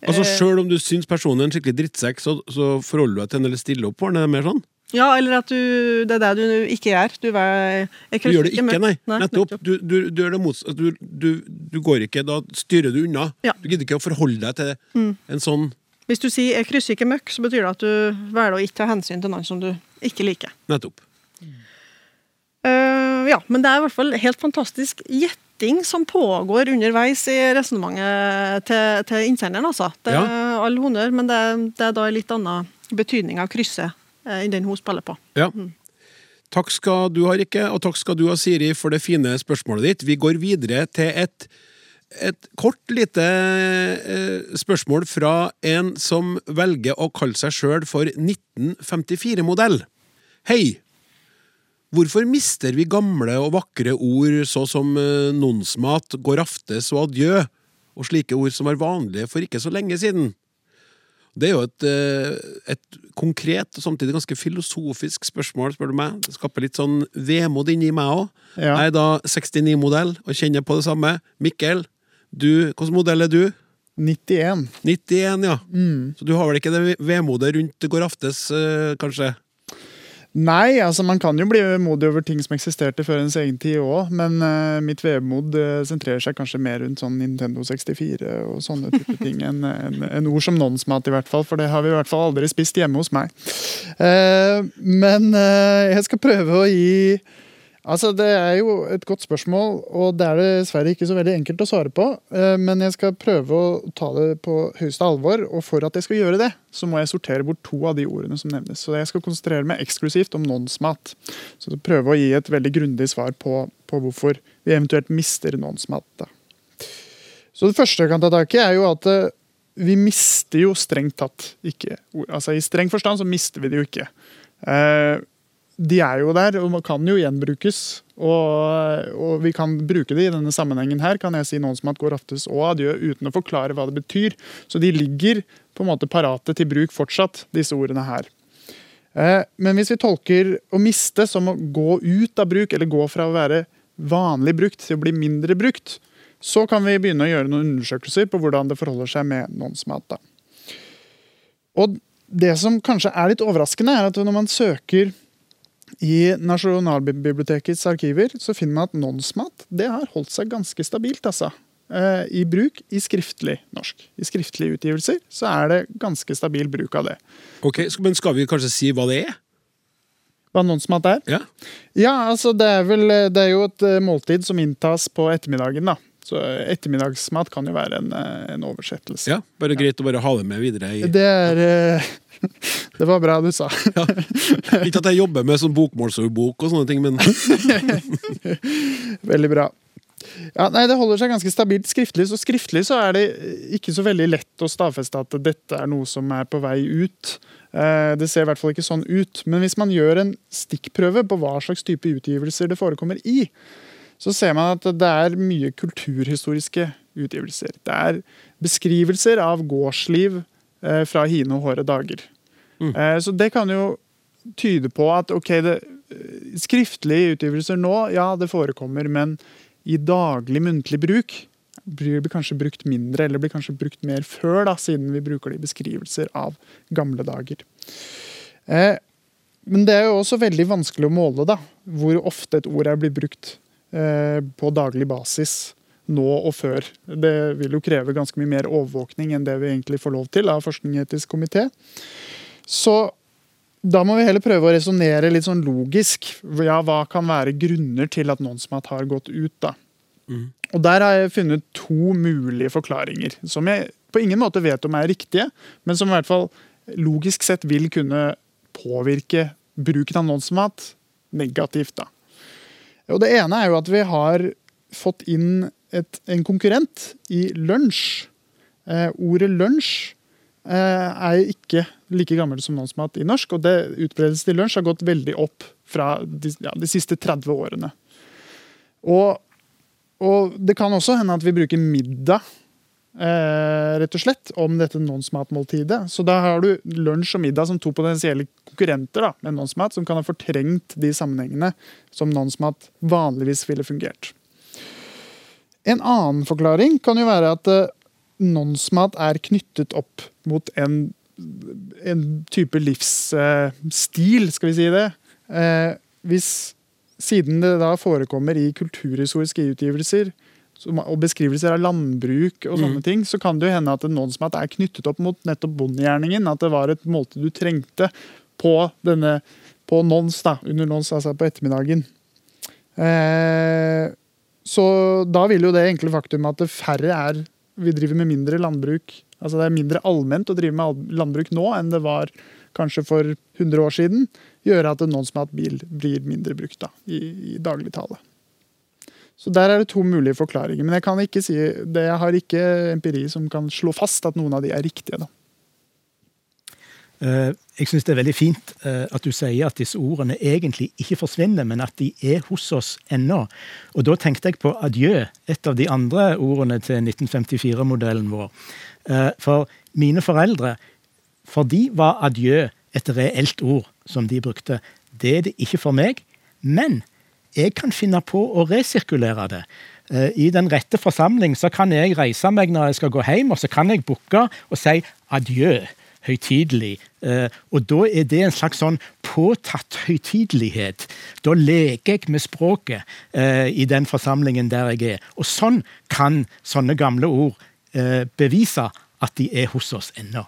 Altså, eh, Sjøl om du syns personen er en skikkelig drittsekk, så, så forholder du deg til henne eller stiller opp for henne? Er mer sånn? Ja, eller at du, det er det du ikke gjør. Du, er, Du gjør det ikke, nei. Nei, Nettopp. Du, du, du gjør det mot Du, du, du går ikke, da styrer du unna. Ja. Du gidder ikke å forholde deg til en sånn Hvis du sier 'jeg krysser ikke møkk', så betyr det at du velger å ikke ta hensyn til noen som du ikke liker. Nettopp. Eh, ja, men det er i hvert fall helt fantastisk gjetting som pågår underveis i resonnementet til, til innsenderen. Altså. Det er all honnør, men det, det er da en litt annen betydning av krysset uh, enn den hun spiller på. Ja. Takk skal du ha, Rikke, og takk skal du ha, Siri, for det fine spørsmålet ditt. Vi går videre til et, et kort, lite eh, spørsmål fra en som velger å kalle seg sjøl for 1954-modell. Hei! Hvorfor mister vi gamle og vakre ord så som eh, nonsmat, går aftes og adjø, og slike ord som var vanlige for ikke så lenge siden? Det er jo et, eh, et konkret og samtidig ganske filosofisk spørsmål, spør du meg. Det skaper litt sånn vemod inni meg òg. Ja. Jeg er da 69-modell og kjenner på det samme. Mikkel, du, hvilken modell er du? 91. 91, ja. Mm. Så du har vel ikke det vemodet rundt går aftes, eh, kanskje? Nei, altså man kan jo bli vemodig over ting som eksisterte før ens egen tid òg, men uh, mitt vemod uh, sentrerer seg kanskje mer rundt sånn Nintendo 64 og sånne type ting enn en, en ord som nonsmat, i hvert fall. For det har vi i hvert fall aldri spist hjemme hos meg. Uh, men eh, jeg skal prøve å gi Altså, Det er jo et godt spørsmål, og det er dessverre ikke så veldig enkelt å svare på. eh, Men jeg skal prøve å ta det på høyeste alvor, og for at jeg skal gjøre det, så må jeg sortere bort to av de ordene som nevnes. Så jeg skal konsentrere meg eksklusivt om nonsmat. Så prøve å gi et veldig grundig svar på, på hvorfor vi eventuelt mister nonsmat. da. Så det første jeg kan ta tak i, er jo at eh, vi mister jo strengt tatt ikke ord. Altså I streng forstand så mister vi det jo ikke. De er jo der, og kan jo gjenbrukes. Og, og vi kan bruke det i denne sammenhengen her, kan jeg si noen som at går oftest og adjø, uten å forklare hva det betyr. Så de ligger på en måte parate til bruk fortsatt, disse ordene her. Eh, men hvis vi tolker å miste som å gå ut av bruk, eller gå fra å være vanlig brukt til å bli mindre brukt, så kan vi begynne å gjøre noen undersøkelser på hvordan det forholder seg med nonsmat. da. Og det som kanskje er litt overraskende, er at når man søker i Nasjonalbibliotekets arkiver, så finner man at nonsmat det har holdt seg ganske stabilt. altså. Eh, I bruk i skriftlig norsk. I skriftlige utgivelser så er det ganske stabil bruk av det. Ok, Men skal vi kanskje si hva det er? Hva nonsmat er? Ja. Ja, altså det er vel Det er jo et eh, måltid som inntas på ettermiddagen, da. Så ettermiddagsmat kan jo være en, eh, en oversettelse. ja bare greit å bare ha det med videre. I, Det er eh, Det var bra du sa. ikke at jeg jobber med sånn bokmålsordbok og sånne ting, men Veldig bra. Ja, nei, Det holder seg ganske stabilt skriftlig, så skriftlig så er det ikke så veldig lett å stadfeste at dette er noe som er på vei ut. Eh, Det ser i hvert fall ikke sånn ut. Men hvis man gjør en stikkprøve på hva slags type utgivelser det forekommer i, så ser man at det er mye kulturhistoriske utgivelser. Det er beskrivelser av gårdsliv fra hine og hårde dager. Mm. Så det kan jo tyde på at ok, det, eh, skriftlige utgivelser nå, ja, det forekommer, men i daglig muntlig bruk blir det kanskje brukt mindre, eller blir kanskje brukt mer før, da, siden vi bruker det i beskrivelser av gamle dager. Eh, men det er jo også veldig vanskelig å måle da, hvor ofte et ord er blitt brukt eh, på daglig basis nå og før. Det vil jo kreve ganske mye mer overvåkning enn det vi egentlig får lov til av Forskningsetisk komité. Så da må vi heller prøve å resonnere litt sånn logisk. Ja, hva kan være grunner til at nonsmat har gått ut, da? Og der har jeg funnet to mulige forklaringer, som jeg på ingen måte vet om er riktige, men som i hvert fall logisk sett vil kunne påvirke bruken av nonsmat negativt. da. Og Det ene er jo at vi har fått inn et, en konkurrent i lunsj. Eh, ordet lunsj eh, er ikke like gammelt som nonsmat i norsk, og det utbredelsen til lunsj har gått veldig opp fra de, ja, de siste 30 årene. Og, og det kan også hende at vi bruker middag eh, rett og slett, om dette nonsmatmåltidet. Så da har du lunsj og middag som to potensielle konkurrenter da, med nonsmat, som kan ha fortrengt de sammenhengene som nonsmat vanligvis ville fungert. En annen forklaring kan jo være at eh, nonsmat er knyttet opp mot en, en type livsstil, skal vi si det. Eh, hvis siden det da forekommer i kulturhistoriske utgivelser og beskrivelser av landbruk og sånne ting, så kan det jo hende at nonsmat er knyttet opp mot nettopp bondegjerningen. At det var et måltid du trengte på denne på nons, da, under nons, altså på ettermiddagen. Eh, så da vil jo det enkle faktum at det færre er Vi driver med mindre landbruk. Altså det er mindre allment å drive med landbruk nå enn det var kanskje for 100 år siden. Gjøre at noen som har hatt bil, blir mindre brukt da, i, i dagligtale. Så der er det to mulige forklaringer. Men jeg kan ikke si det, jeg har ikke empiri som kan slå fast at noen av de er riktige. da. Eh, Jeg syns det er veldig fint eh, at du sier at disse ordene egentlig ikke forsvinner, men at de er hos oss ennå. Og da tenkte jeg på adjø, et av de andre ordene til 1954-modellen vår. Eh, For mine foreldre, for de var adjø et reelt ord som de brukte. Det er det ikke for meg, men jeg kan finne på å resirkulere det. I den rette forsamling så kan jeg reise meg når jeg skal gå hjem, og så kan jeg bukke og si adjø høytidelig. Eh, Og da er det en slags sånn påtatt høytidelighet. Da leker jeg med språket eh, i den forsamlingen der jeg er. Og sånn kan sånne gamle ord eh, bevise at de er hos oss ennå.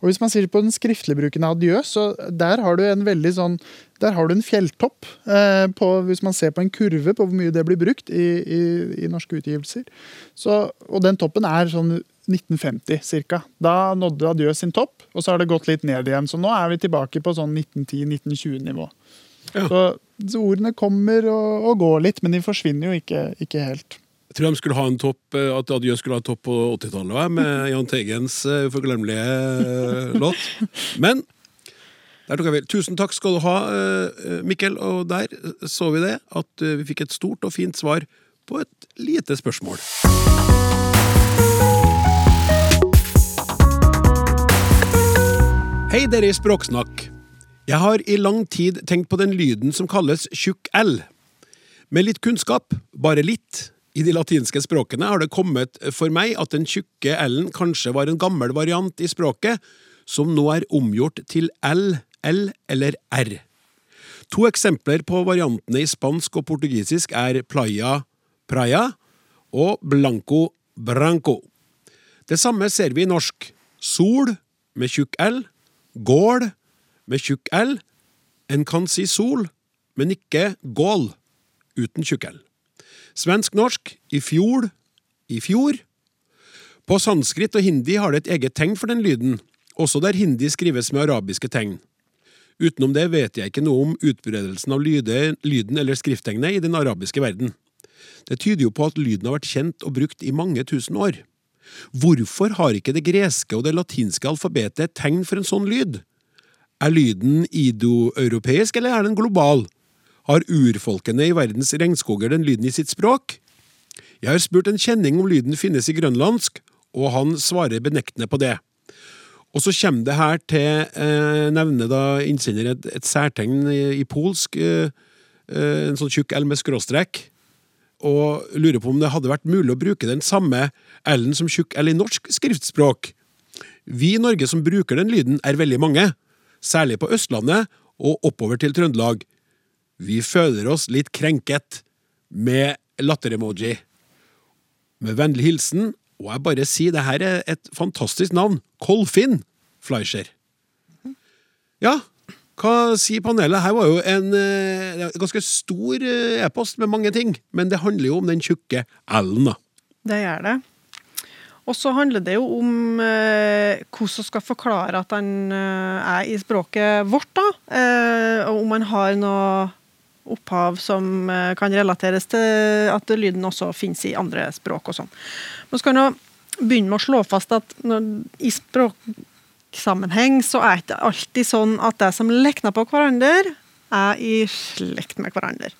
Og hvis man sier på den skriftlige bruken av adjø, så der har du en veldig sånn Der har du en fjelltopp. Eh, på, hvis man ser på en kurve på hvor mye det blir brukt i, i, i norske utgivelser. Så, og den toppen er sånn 1950 ca. Da nådde adjø sin topp, og så har det gått litt ned igjen. Så nå er vi tilbake på sånn 1910-1920-nivå. Ja. Så, så ordene kommer og, og går litt, men de forsvinner jo ikke, ikke helt. Jeg tror de skulle ha en topp, eh, at Adjø skulle ha en topp på 80-tallet med Jahn Teigens eh, uforglemmelige eh, låt. Men. Tusen takk skal du ha, eh, Mikkel. Og der så vi det, at eh, vi fikk et stort og fint svar på et lite spørsmål. Hei, dere i Språksnakk. Jeg har i lang tid tenkt på den lyden som kalles tjukk L. Med litt kunnskap, bare litt, i de latinske språkene har det kommet for meg at den tjukke L-en kanskje var en gammel variant i språket, som nå er omgjort til L, L eller R. To eksempler på variantene i spansk og portugisisk er playa, praia og blanco, branco. Det samme ser vi i norsk. Sol med tjukk L, gård med tjukk L. En kan si sol, men ikke gål uten tjukk L. Svensk-norsk i fjord, i fjor. På sanskrit og hindi har det et eget tegn for den lyden, også der hindi skrives med arabiske tegn. Utenom det vet jeg ikke noe om utbredelsen av lyde, lyden eller skrifttegnet i den arabiske verden. Det tyder jo på at lyden har vært kjent og brukt i mange tusen år. Hvorfor har ikke det greske og det latinske alfabetet et tegn for en sånn lyd? Er lyden idoeuropeisk, eller er den global? Har urfolkene i verdens regnskoger den lyden i sitt språk? Jeg har spurt en kjenning om lyden finnes i grønlandsk, og han svarer benektende på det. Og så kommer det her til, eh, nevner da innsender et, et særtegn i, i polsk, eh, eh, en sånn tjukk L med skråstrek, og lurer på om det hadde vært mulig å bruke den samme L-en som tjukk L i norsk skriftspråk. Vi i Norge som bruker den lyden, er veldig mange, særlig på Østlandet og oppover til Trøndelag. Vi føler oss litt krenket med latteremoji. Med vennlig hilsen, og jeg bare sier det her er et fantastisk navn, Kolfinn Fleischer. Ja, hva sier panelet? Her var jo en eh, ganske stor eh, e-post med mange ting, men det handler jo om den tjukke L-en, da. Det gjør det. Og så handler det jo om eh, hvordan man skal forklare at han eh, er i språket vårt, da. Eh, og om han har noe opphav som eh, kan relateres til at lyden også finnes i andre språk og sånn. Man skal nå begynne med å slå fast at når, i språksammenheng så er det ikke alltid sånn at det som lekner på hverandre, er i slekt med hverandre.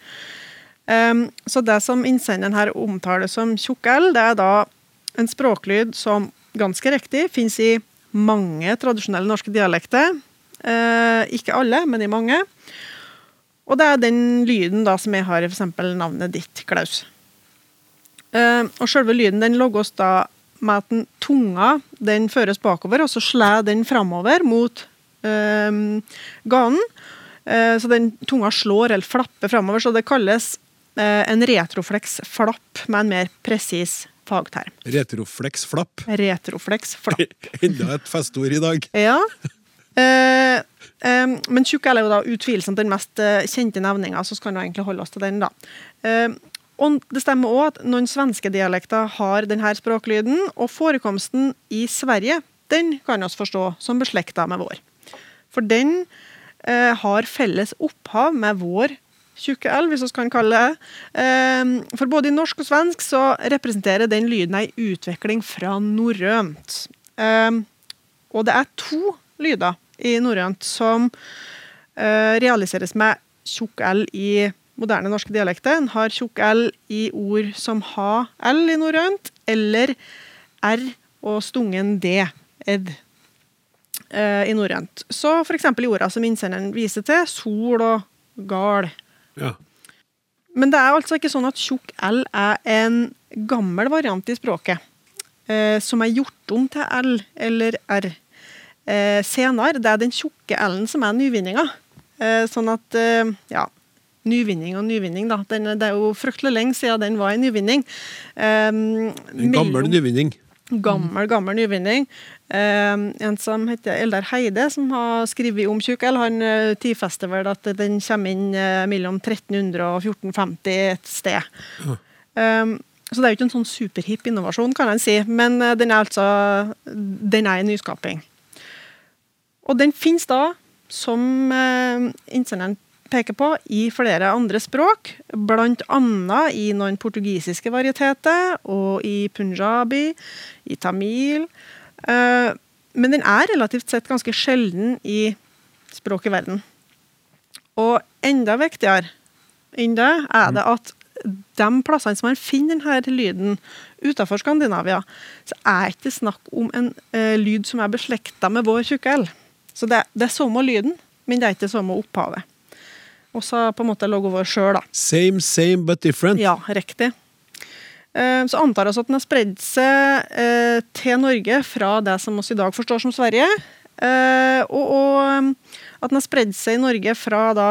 Um, så det som innsenderen her omtaler som tjukk L, det er da en språklyd som ganske riktig finnes i mange tradisjonelle norske dialekter. Uh, ikke alle, men i mange. Og det er den lyden da som jeg har i f.eks. navnet ditt, Klaus. Uh, og selve lyden den logges da med at den tunga den føres bakover, og så slår den framover mot eh, ganen. Eh, så den tunga slår eller flapper framover, så det kalles eh, en retrofleksflapp med en mer presis fagterm. Retrofleksflapp? Retrofleksflapp. Enda et festord i dag. Ja. Eh, men tjukk L er jo da utvilsomt den mest kjente nevninga, så skal vi egentlig holde oss til den, da. Og det stemmer òg at noen svenske dialekter har denne språklyden, og forekomsten i Sverige den kan vi forstå som beslekta med vår. For den eh, har felles opphav med vår tjukke L, hvis vi kan kalle det. Eh, for både i norsk og svensk så representerer den lyden ei utvikling fra norrønt. Eh, og det er to lyder i norrønt som eh, realiseres med tjukk L i moderne norske dialekter. En har tjukk L i ord som har L i norrønt, eller R og stungen D, ed, eh, i norrønt. Så f.eks. i orda som innsenderen viser til, sol og gal. Ja. Men det er altså ikke sånn at tjukk L er en gammel variant i språket, eh, som er gjort om til L eller R eh, senere. Det er den tjukke L-en som er nyvinninga. Eh, sånn at, ja Nyvinning og nyvinning, da. Den, det er jo fryktelig lenge siden den var en nyvinning. Um, En gammel mellom- nyvinning. Gammel, gammel nyvinning. Um, en som heter Eldar Heide, som har skrevet om tjukkel, han uh, tidfester vel at den kommer inn uh, mellom 1300 og 1450 et sted. Um, så det er jo ikke en sånn superhip innovasjon, kan en si, men uh, den er altså den er en nyskaping. Og den finnes da, som uh, innsenderen peker på, i flere andre språk, annet i noen portugisiske varieteter, og i punjabi, i tamil. Eh, men den er relativt sett ganske sjelden i språk i verden. Og enda viktigere enn det er det at de plassene som man finner denne lyden utenfor Skandinavia, så er ikke snakk om en eh, lyd som er beslekta med vår tjukke L. Så det, det er samme lyden, men det er ikke samme opphavet. Og så på en måte logo vår sjøl, da. Same, same, but different. Ja, riktig. Eh, Så antar vi at den har spredd seg eh, til Norge fra det som vi i dag forstår som Sverige. Eh, Og, at den har spredd seg i Norge fra da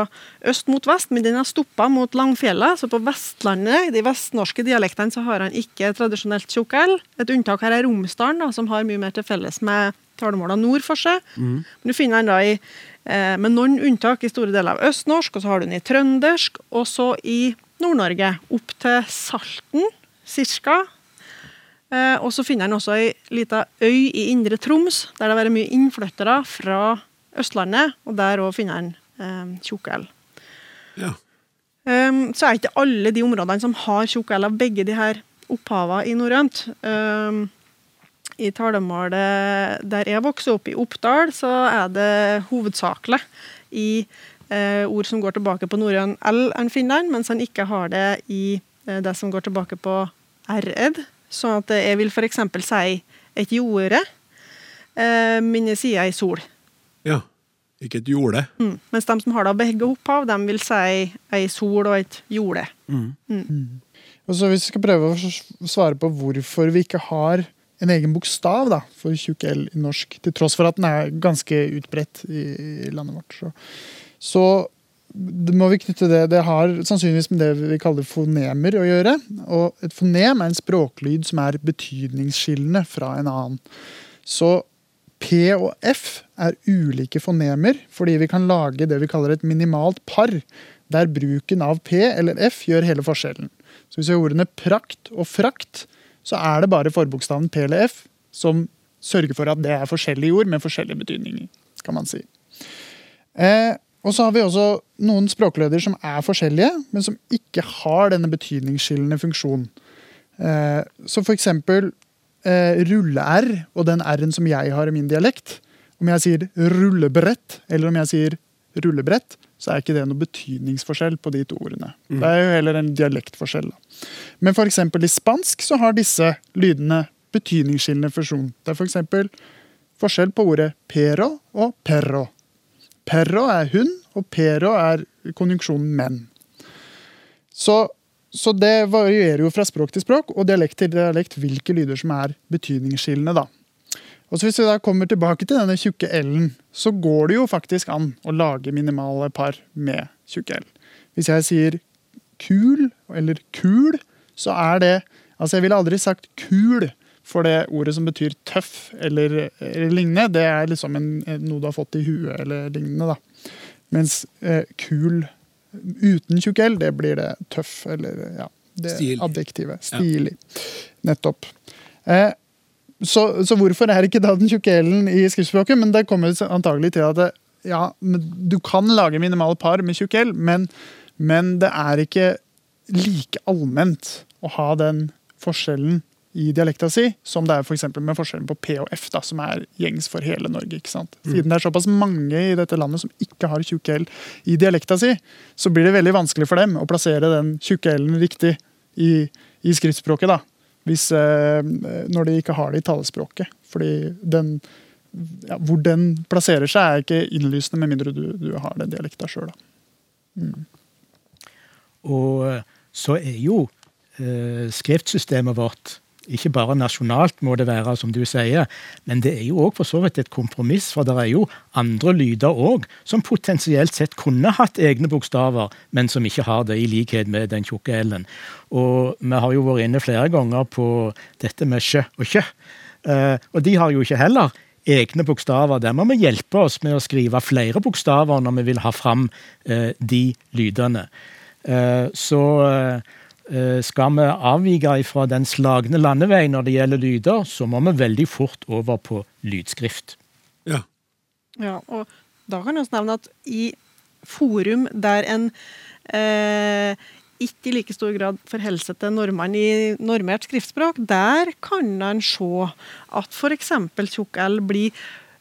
øst mot vest, men den har stoppa mot Langfjellet. Så på Vestlandet, i de vestnorske dialektene, så har han ikke tradisjonelt tjukk L. Et unntak her er Romsdalen, da, som har mye mer til felles med talemåla nord for seg. Men du finner den da i, med noen unntak i store deler av østnorsk, og så har du den i trøndersk, og så i Nord-Norge, opp til Salten, cirka. Eh, og så finner den også ei lita øy i Indre Troms, der det har vært mye innflyttere fra Østlandet, og der òg finner den eh, tjukk Ja. Um, så er ikke alle de områdene som har tjukk av begge de her opphavene i norrønt. Um, I talemålet der jeg vokste opp, i Oppdal, så er det hovedsakelig i eh, ord som går tilbake på norrøn L en finner den, mens han ikke har det i eh, det som går tilbake på R-ed. Sånn at jeg vil f.eks. si et jorde, eh, men jeg sier ei sol. ja. Ikke et jorde. Mm. Mens de som har da begge opphav, de vil si ei sol og et jorde. Og så Hvis vi skal prøve å svare på hvorfor vi ikke har en egen bokstav da, for tjukk L i norsk, til tross for at den er ganske utbredt i, landet vårt, så, så det må vi knytte det Det har sannsynligvis med det vi kaller fonemer å gjøre. Og et fonem er en språklyd som er betydningsskillende fra en annen. Så P og F er ulike fonemer fordi vi kan lage det vi kaller et minimalt par, der bruken av P eller F gjør hele forskjellen. Så hvis vi har ordene prakt og frakt, så er det bare forbokstaven P eller F som sørger for at det er forskjellige ord med forskjellige betydninger, kan man si. Eh, og så har vi også noen språkløder som er forskjellige, men som ikke har denne betydningsskillende funksjonen. Eh, så for eksempel eh, rulle-r og den r-en som jeg har i min dialekt. Om jeg sier rullebrett, eller om jeg sier rullebrett, så er ikke det noe betydningsforskjell på de to ordene. Det er jo heller en dialektforskjell. Men for eksempel i spansk så har disse lydene betydningsskillende fusjon. Det er for eksempel forskjell på ordet pero og perro. Perro er hund, og pero er konjunksjonen menn. Så, så det varierer jo fra språk til språk og dialekt til dialekt hvilke lyder som er betydningsskillende. da. Og så Hvis vi da kommer tilbake til denne tjukke L-en, så går det jo faktisk an å lage minimale par med tjukke L. Hvis jeg sier kul eller kul, så er det Altså, jeg ville aldri sagt kul for det ordet som betyr tøff eller, eller lignende. Det er liksom en, noe du har fått i huet eller lignende, da. Mens eh, kul uten tjukk L, det blir det tøff eller ja, det Stil. adjektivet. Stilig. Nettopp. Eh, så, så hvorfor er ikke da den tjukke L-en i skriftspråket? Men det kommer antagelig til at det, ja, du kan lage minimale par med tjukk L, men, men det er ikke like allment å ha den forskjellen i dialekta si, som det er for med forskjellen på P og F, da, som er gjengs for hele Norge. ikke sant? Siden det er såpass mange i dette landet som ikke har tjukke L i dialekta si, så blir det veldig vanskelig for dem å plassere den tjukke L-en riktig i, i skriftspråket. da, hvis, eh, Når de ikke har det i talespråket. Fordi den ja, Hvor den plasserer seg, er ikke innlysende med mindre du, du har den dialekta sjøl. Og eh, så er jo eh, skriftsystemet vårt ikke bare nasjonalt, må det være, som du sier, men det er jo òg for så vidt et kompromiss, for det er jo andre lyder òg som potensielt sett kunne hatt egne bokstaver, men som ikke har det, i likhet med den tjukke l-en. Og vi har jo vært inne flere ganger på dette med sjø og kjø, eh, og de har jo ikke heller egne bokstaver. Der må vi hjelpe oss med å skrive flere bokstaver når vi vil ha fram eh, de lydene. Eh, så skal vi avvike fra den slagne landevei når det gjelder lyder, så må vi veldig fort over på lydskrift. Ja. Ja, og da kan jeg også nevne at i forum der en eh, ikke i like stor grad forholder seg til normene i normert skriftspråk, der kan en se at f.eks. tjukk L blir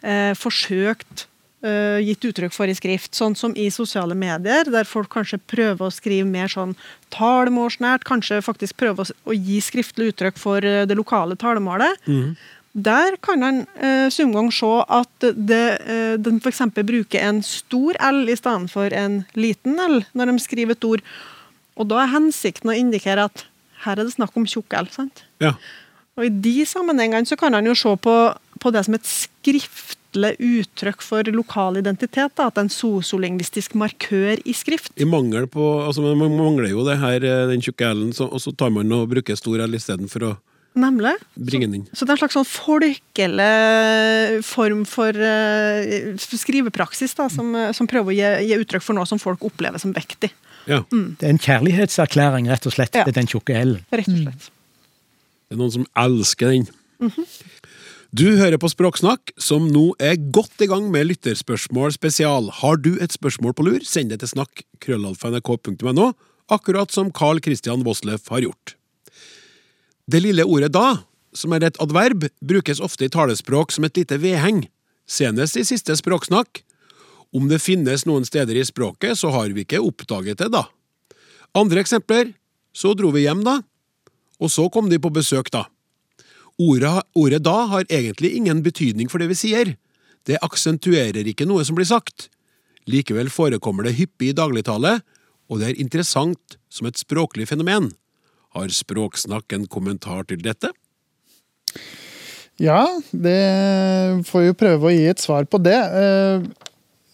eh, forsøkt uh, gitt uttrykk for i skrift. Sånn som i sosiale medier, der folk kanskje prøver å skrive mer sånn talemålsnært. Kanskje faktisk prøver å, gi skriftlig uttrykk for uh, det lokale talemålet. Mm. Der kan en uh, sumgang se at det, uh, den f.eks. bruker en stor L i stedet for en liten L når de skriver et ord. Og da er hensikten å indikere at her er det snakk om tjukk L. sant? Ja. Og I de sammenhengene så kan han jo se på, på det som et skrift skriftlig uttrykk for lokal identitet. Da, at det er en sosiolingvistisk markør i skrift. I mangel på, altså Man mangler jo det her, eh, den tjukke l-en, og så tar man og bruker stor l istedenfor å Nemlig. bringe den inn. Så, så, det er en slags sånn folkelig form for uh, skrivepraksis da, som, som, prøver å gi, gi, uttrykk for noe som folk opplever som vektig. Ja. Mm. Det er en kjærlighetserklæring, rett og slett, ja. til den tjukke l-en. Rett og slett. Det er noen som elsker den. Mm -hmm. Du hører på Språksnakk, som nå er godt i gang med lytterspørsmål spesial. Har du et spørsmål på lur, send det til snakk krøllalfa.nrk.no, akkurat som Carl Christian Vosleff har gjort. Det lille ordet da, som er et adverb, brukes ofte i talespråk som et lite vedheng, senest i siste Språksnakk. Om det finnes noen steder i språket, så har vi ikke oppdaget det, da. Andre eksempler, så dro vi hjem, da. Og så kom de på besøk, da. Ordet, ordet da har egentlig ingen betydning for det vi sier. Det aksentuerer ikke noe som blir sagt. Likevel forekommer det hyppig i dagligtale, og det er interessant som et språklig fenomen. Har Språksnakk en kommentar til dette? Ja, det får jo prøve å gi et svar på det.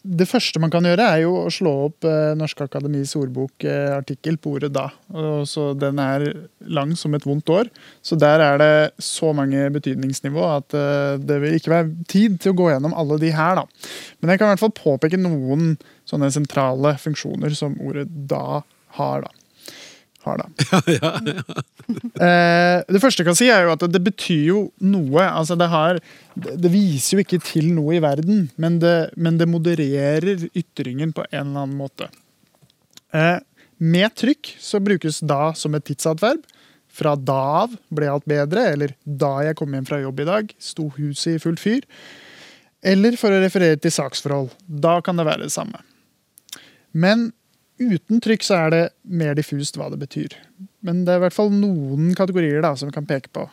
Det første man kan gjøre, er jo å slå opp eh, Norske Akademis ordbokartikkel eh, på ordet 'da'. Og så Den er lang som et vondt år, så der er det så mange betydningsnivå at eh, det vil ikke være tid til å gå gjennom alle de her. da. Men jeg kan i hvert fall påpeke noen sånne sentrale funksjoner som ordet 'da' har. da har, da. Ja, ja, ja. Eh, det første jeg kan si, er jo at det betyr jo noe. Altså det, har, det viser jo ikke til noe i verden, men det, men det modererer ytringen på en eller annen måte. Eh, med trykk så brukes da som et tidsatverb. Fra da av ble alt bedre, eller da jeg kom hjem fra jobb i dag, sto huset i fullt fyr. Eller for å referere til saksforhold. Da kan det være det samme. Men Uten trykk så er det mer diffust hva det betyr. Men det er i hvert fall noen kategorier da, som vi kan peke på.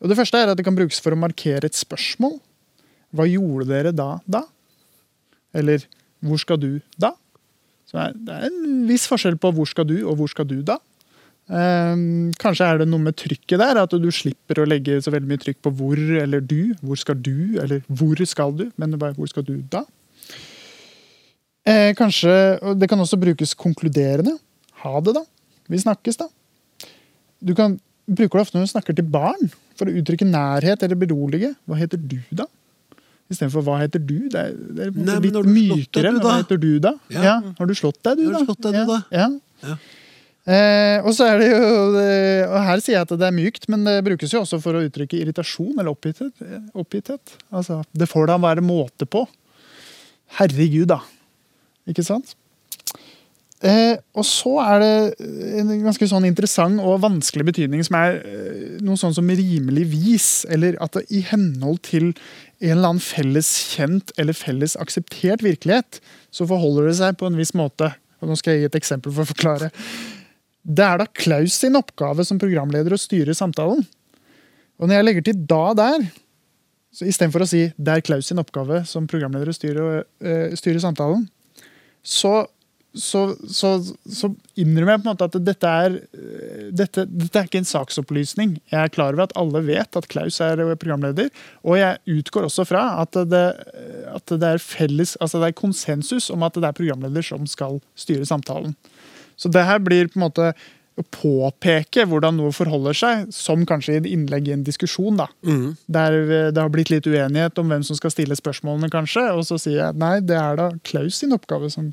Og Det første er at det kan brukes for å markere et spørsmål. Hva gjorde dere da, da? Eller hvor skal du da? Så det er en viss forskjell på hvor skal du og hvor skal du da. Um, kanskje er det noe med trykket der, at du slipper å legge så veldig mye trykk på hvor eller du. Hvor skal du, eller hvor skal du, men bare hvor skal du da? Eh, kanskje, Det kan også brukes konkluderende. Ha det, da. Vi snakkes, da. Du kan bruker det ofte når du snakker til barn, for å uttrykke nærhet eller berolige. Hva heter du, da? Istedenfor 'hva heter du'? Det er, det er Nei, litt mykere. Deg, hva heter du, da? Ja. ja. Har du slått deg, du, da? Har du slått deg, du, da? Ja. ja. Eh, og så er det jo og Her sier jeg at det er mykt, men det brukes jo også for å uttrykke irritasjon eller oppgitthet. oppgitthet. Altså, det får da være måte på. Herregud, da. Ikke sant? Eh, og så er det en ganske sånn interessant og vanskelig betydning som er eh, noe sånn som rimeligvis, eller at det i henhold til en eller annen felles kjent eller felles akseptert virkelighet, så forholder det seg på en viss måte. Og nå skal jeg gi et eksempel for å forklare. Det er da Klaus sin oppgave som programleder å styre samtalen. Og når jeg legger til da der, så istedenfor å si det er Klaus sin oppgave som programleder å styre, øh, styre samtalen, så så, så, så, innrømmer jeg på en måte at dette er, dette, dette er ikke en saksopplysning. Jeg er klar over at alle vet at Klaus er programleder, og jeg utgår også fra at det, at det er felles, altså det er konsensus om at det er programleder som skal styre samtalen. Så det her blir på en måte påpeke hvordan noe forholder seg, som kanskje i et innlegg i en diskusjon. da. Mm. Der det har blitt litt uenighet om hvem som skal stille spørsmålene, kanskje. Og så sier jeg nei, det er da Klaus sin oppgave som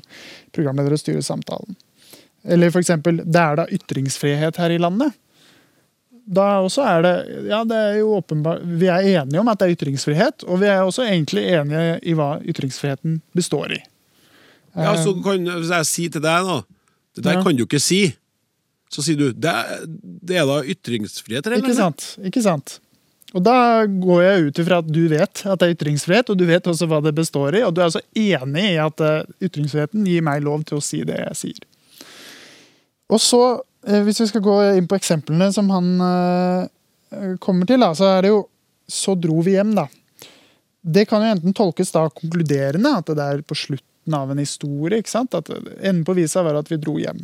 programleder å styre samtalen. Eller eksempel, det er da ytringsfrihet her i landet. Da også er det Ja, det er jo åpenbart Vi er enige om at det er ytringsfrihet, og vi er også egentlig enige i hva ytringsfriheten består i. Ja, så kan jeg si til deg, da Det der ja. kan du ikke si så sier du det er, det er da ytringsfrihet? Eller? Ikke sant. Ikke sant. Og da går jeg ut ifra at du vet at det er ytringsfrihet, og du vet også hva det består i, og du er altså enig i at eh, ytringsfriheten gir meg lov til å si det jeg sier. Og så, eh, hvis vi skal gå inn på eksemplene som han uh, kommer til, da, så er det jo Så dro vi hjem, da. Det kan jo enten tolkes da konkluderende, at det er på slutten av en historie. ikke sant? At Enden på visa var at vi dro hjem.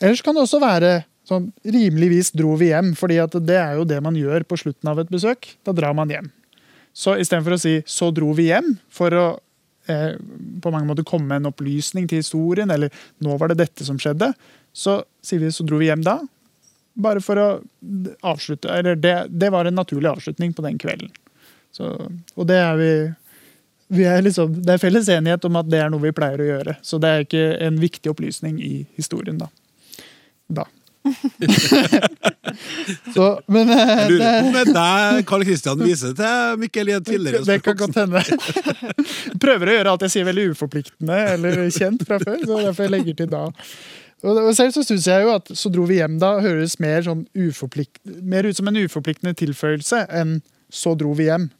Ellers kan det også være sånn rimeligvis dro vi hjem, fordi det er jo det man gjør på slutten av et besøk. Da drar man hjem. Så istedenfor å si 'så dro vi hjem', for å eh, på mange måter komme med en opplysning til historien, eller 'nå var det dette som skjedde', så sier vi 'så dro vi hjem da'. Bare for å avslutte Eller det, det var en naturlig avslutning på den kvelden. Så, og det er vi er liksom, det er felles enighet om at det er noe vi pleier å gjøre. Så det er ikke en viktig opplysning i historien, da da. så, men Jeg lurer på om det er deg Karl Kristian viser til Mikkel i en tidligere Det kan godt hende. Prøver å gjøre alt jeg sier veldig uforpliktende eller kjent fra før. så derfor jeg legger til da. Og selv så syns jeg jo at 'så dro vi hjem da' høres mer, sånn mer ut som en uforpliktende tilføyelse enn 'så dro vi hjem'.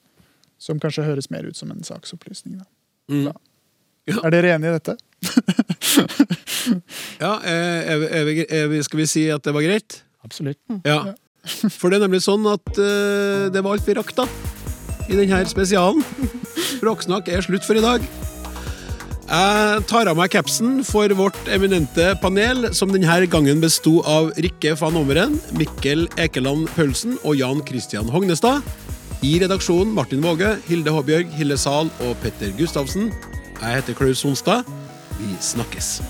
Som kanskje høres mer ut som en saksopplysning. Da. Mm. da. Er dere enige i dette? ja, er, er, er, skal vi si at det var greit? Absolutt. Ja. For det er nemlig sånn at uh, det var alt vi rakk, da. I denne spesialen. Bråksnakk er slutt for i dag. Jeg tar av meg capsen for vårt eminente panel, som denne gangen besto av Rikke van Ommeren, Mikkel Ekeland Paulsen og Jan Christian Hognestad. I redaksjonen Martin Våge, Hilde Håbjørg, Hille Zahl og Petter Gustavsen. Jeg heter Klaus Sonstad. Vi snakkes.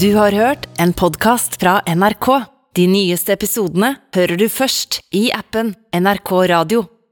Du har hørt en podkast fra NRK. De nyeste episodene hører du først i appen NRK Radio.